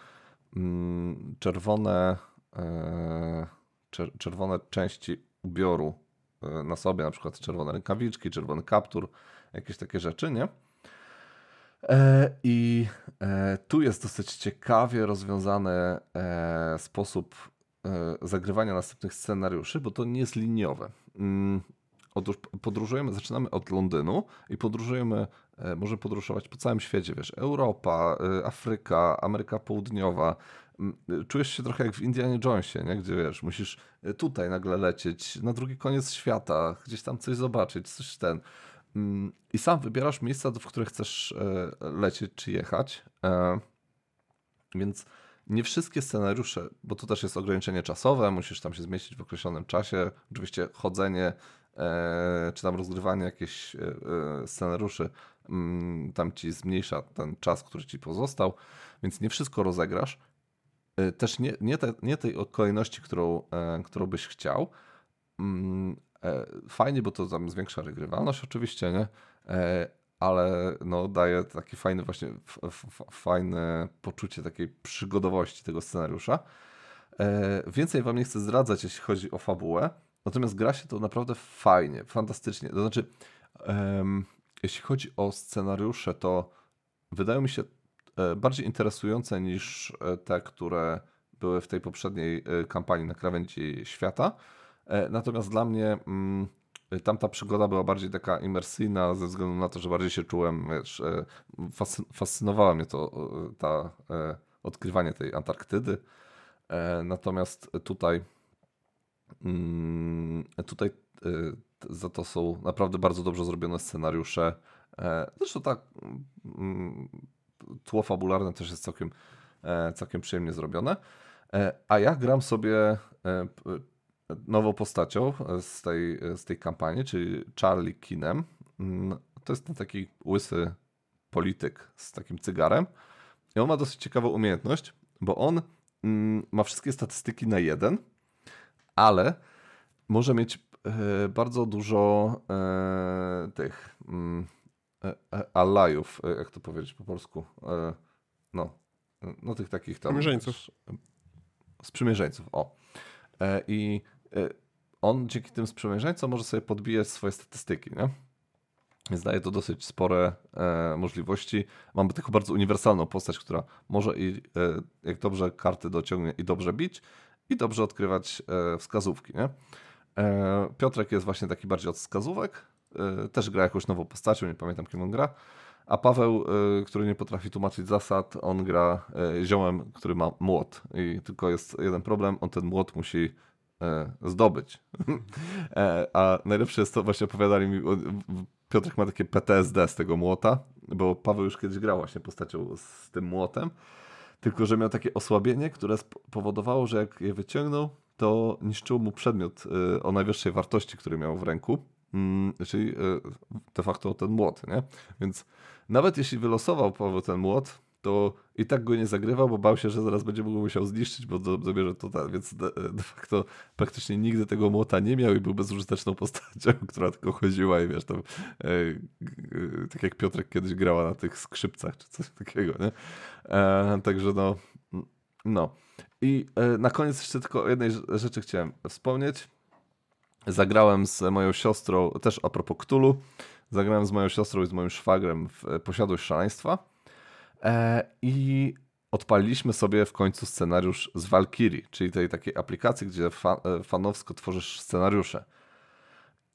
mm, czerwone, e, czerwone części ubioru e, na sobie, na przykład czerwone rękawiczki, czerwony kaptur, jakieś takie rzeczy, nie? I tu jest dosyć ciekawie rozwiązany sposób zagrywania następnych scenariuszy, bo to nie jest liniowe. Otóż podróżujemy, zaczynamy od Londynu i podróżujemy, e, możemy podróżować po całym świecie, wiesz, Europa, e, Afryka, Ameryka Południowa. Mm, czujesz się trochę jak w Indianie Jonesie, nie? gdzie wiesz, musisz tutaj nagle lecieć, na drugi koniec świata, gdzieś tam coś zobaczyć, coś ten. Mm, I sam wybierasz miejsca, w które chcesz lecieć czy jechać. Więc nie wszystkie scenariusze, bo to też jest ograniczenie czasowe, musisz tam się zmieścić w określonym czasie. Oczywiście chodzenie e, czy tam rozgrywanie jakichś e, e scenariuszy mm, tam ci zmniejsza ten czas, który ci pozostał, więc nie wszystko rozegrasz. E, też nie, nie, te, nie tej kolejności, którą, e, którą byś chciał. Mm, e, fajnie, bo to tam zwiększa regrywalność oczywiście, nie? ale no, daje takie fajne właśnie fajne poczucie takiej przygodowości tego scenariusza. E, więcej wam nie chcę zdradzać, jeśli chodzi o fabułę, natomiast gra się to naprawdę fajnie, fantastycznie. To znaczy, jeśli chodzi o scenariusze, to wydają mi się e, bardziej interesujące niż e, te, które były w tej poprzedniej kampanii na krawędzi świata. Natomiast dla mnie mm, Tamta przygoda była bardziej taka imersyjna ze względu na to, że bardziej się czułem, wiesz, e, fascynowało mnie to, e, ta, e, odkrywanie tej Antarktydy. Natomiast tutaj tutaj za to są naprawdę bardzo dobrze zrobione scenariusze. Zresztą tak mm, tło fabularne też jest całkiem, całkiem przyjemnie zrobione. A ja gram sobie nową postacią z tej, z tej kampanii, czyli Charlie Kinem. Mm, to jest ten taki łysy polityk z takim cygarem. I on ma dosyć ciekawą umiejętność, bo on mm, ma wszystkie statystyki na jeden, ale może mieć e, bardzo dużo e, tych mm, e, alajów, jak to powiedzieć po polsku. No, no tych takich tam. Sprzymierzeńców. Sprzymierzeńców, o. I on dzięki tym sprzymierzeńcom może sobie podbijać swoje statystyki, nie? Więc daje to dosyć spore e, możliwości. Mamy taką bardzo uniwersalną postać, która może i e, jak dobrze karty dociągnie i dobrze bić, i dobrze odkrywać e, wskazówki. Nie? E, Piotrek jest właśnie taki bardziej od wskazówek. E, też gra jakąś nową postacią, nie pamiętam kim on gra. A Paweł, który nie potrafi tłumaczyć zasad, on gra ziołem, który ma młot. I tylko jest jeden problem, on ten młot musi zdobyć. <laughs> A najlepsze jest to, właśnie opowiadali mi, Piotrek ma takie PTSD z tego młota, bo Paweł już kiedyś grał właśnie postacią z tym młotem, tylko że miał takie osłabienie, które spowodowało, że jak je wyciągnął, to niszczył mu przedmiot e, o najwyższej wartości, który miał w ręku, mm, czyli de facto ten młot, nie? Więc nawet jeśli wylosował Paweł ten młot, to i tak go nie zagrywał, bo bał się, że zaraz będzie mógł musiał zniszczyć, bo zabierze to tak, więc de, de, facto praktycznie nigdy tego młota nie miał i był bezużyteczną postacią, <laughs> która tylko chodziła i wiesz, tam e, e, tak jak Piotrek kiedyś grała na tych skrzypcach, czy coś takiego, nie? E, także no, no. I e, na koniec jeszcze tylko o jednej rzeczy chciałem wspomnieć. Zagrałem z moją siostrą, też a propos Ktulu, zagrałem z moją siostrą i z moim szwagrem w Posiadłość Szaleństwa E, I odpaliliśmy sobie w końcu scenariusz z Valkyrie, czyli tej takiej aplikacji, gdzie e, fanowsko tworzysz scenariusze.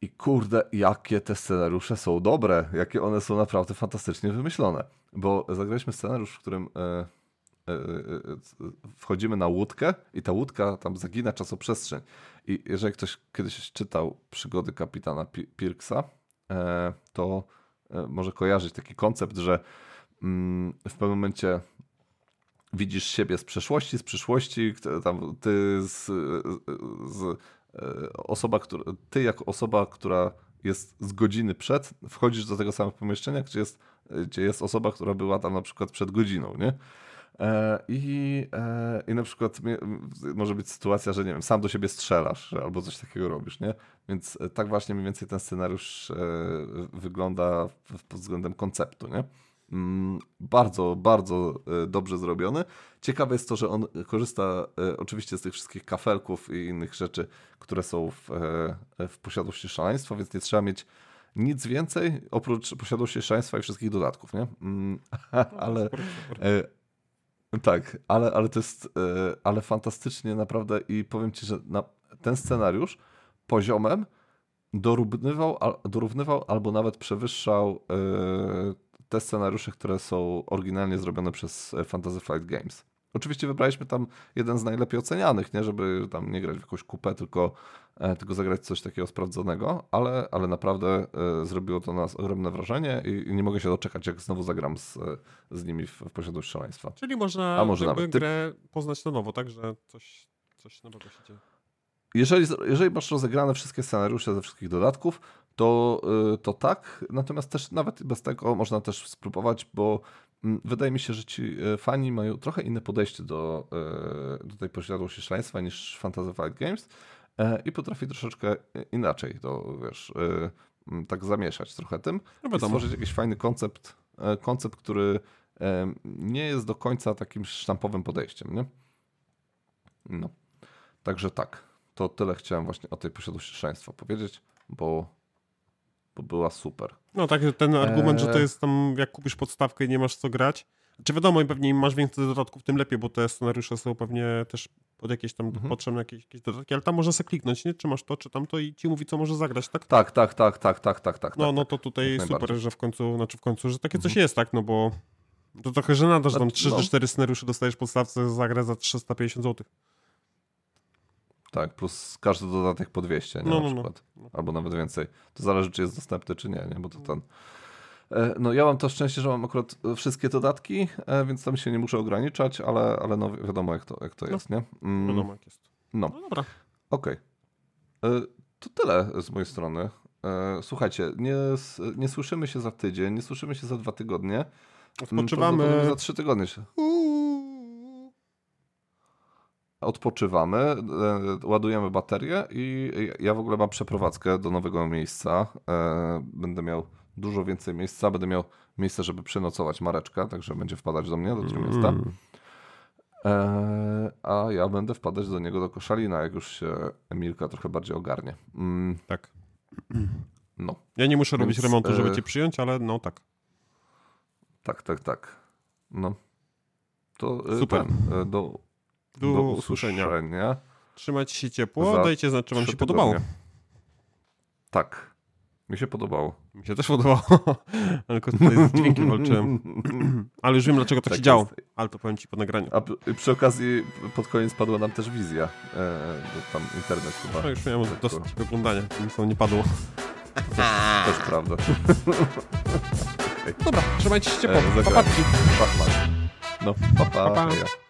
I kurde, jakie te scenariusze są dobre, jakie one są naprawdę fantastycznie wymyślone. Bo zagraliśmy scenariusz, w którym e, wchodzimy na łódkę i ta łódka tam zagina czasoprzestrzeń. I jeżeli ktoś kiedyś czytał przygody kapitana Pirksa, to może kojarzyć taki koncept, że w pewnym momencie widzisz siebie z przeszłości, z przyszłości, tam ty z, z osoba, która, ty jako osoba, która jest z godziny przed, wchodzisz do tego samego pomieszczenia, gdzie jest, gdzie jest osoba, która była tam na przykład przed godziną, nie? E, I, e, I na przykład może być sytuacja, że nie wiem, sam do siebie strzelasz albo coś takiego robisz, nie? Więc e, tak właśnie mniej więcej ten scenariusz wygląda pod względem konceptu, nie? Mm, bardzo, bardzo dobrze zrobiony. Ciekawe jest to, że on korzysta oczywiście z tych wszystkich kafelków i innych rzeczy, które są w, w posiadłości szaleństwa, więc nie trzeba mieć nic więcej oprócz posiadłości szaleństwa i wszystkich dodatków, nie? Mm, <laughs> ale, tak, ale, ale to jest e, ale fantastycznie naprawdę i powiem ci, że na, ten scenariusz poziomem dorównywał, dorównywał albo nawet przewyższał e, te scenariusze, które są oryginalnie zrobione przez Fantasy Flight Games. Oczywiście wybraliśmy tam jeden z najlepiej ocenianych, nie, żeby tam nie grać w jakąś kupę, tylko, e, tylko zagrać coś takiego sprawdzonego, ale, ale naprawdę e, zrobiło to na nas ogromne wrażenie i, nie mogę się doczekać, jak znowu zagram z, z nimi w, w posiadłość szaleństwa. Czyli można A może nawet. grę poznać na nowo, tak, że coś, coś nowego się dzieje. Jeżeli, jeżeli masz rozegrane wszystkie scenariusze ze wszystkich dodatków, to, y, to tak, natomiast też nawet bez tego można też spróbować, bo mm, wydaje mi się, że ci y, fani mają trochę inne podejście do, y, do tej posiadłości szaleństwa niż Fantasy Flight Games i potrafi troszeczkę inaczej to, wiesz, mm, tak zamieszać trochę tym no i stworzyć jakiś fajny koncept, koncept, który nie jest do końca takim sztampowym podejściem, nie? No. Także tak, to tyle chciałem właśnie o tej posiadłości szaleństwa powiedzieć, bo bo była super. No tak, ten argument, że to jest tam, jak kupisz podstawkę i nie masz co grać. Czy wiadomo, i pewnie im masz więcej dodatków, tym lepiej, bo te scenariusze są pewnie też pod jakieś tam mhm. potrzebne jakieś, jakieś dodatki, ale tam może sobie kliknąć, nie? Czy masz to, czy tamto i ci mówi, co może zagrać, tak? Tak, tak, tak, tak, tak, tak, tak. No, no tak. to tutaj super, że w końcu, znaczy w końcu, że takie mhm. coś jest, tak? No bo to trochę żenada, że tam 3 no. 4 scenariusze dostajesz podstawce za grę za 350 zł. Tak, plus każdy dodatek po 200, nie, no, na no, no. przykład. No. Albo nawet więcej. To zależy, czy jest dostępny, czy nie, nie? bo to ten... E, no ja mam to szczęście, że mam akurat wszystkie dodatki, e, więc tam się nie muszę ograniczać, ale, ale no wiadomo jak to, jak to no, jest, nie? Mm, wiadomo jak jest. No, no dobra. Okej. Okay. E, to tyle z mojej strony. Słuchajcie, nie, nie słyszymy się za tydzień, nie słyszymy się za dwa tygodnie. Odpoczywamy. Za trzy tygodnie się. Odpoczywamy, e, ładujemy baterię i ja w ogóle mam przeprowadzkę do nowego miejsca. E, będę miał dużo więcej miejsca, będę miał miejsce, żeby przenocować Mareczka, także będzie wpadać do mnie, do tego miasta. Mm. E, a ja będę wpadać do niego do Koszalina, jak już się Emilka trochę bardziej ogarnie. Mm. Tak. No. Ja nie muszę Więc, robić remontu, żeby cię przyjąć, ale no tak. Tak, tak, tak. No. To Super. Ten, do do, do usłyszenia. usłyszenia. Trzymajcie się ciepło, Za dajcie znać, czy wam się podobało. Tak. Mi się podobało. Mi się też podobało. <laughs> Ale tutaj z dźwiękiem walczyłem. Ale już wiem, dlaczego to tak się działo. Ale to powiem ci po nagraniu. A przy okazji pod koniec padła nam też wizja. E, tam internet chyba. No już miałem tak dosyć to... oglądania, nic nie padło. <laughs> To też, prawda. <laughs> Dobra, trzymajcie się ciepło. E, pa, pa. No, pa, pa. pa, pa.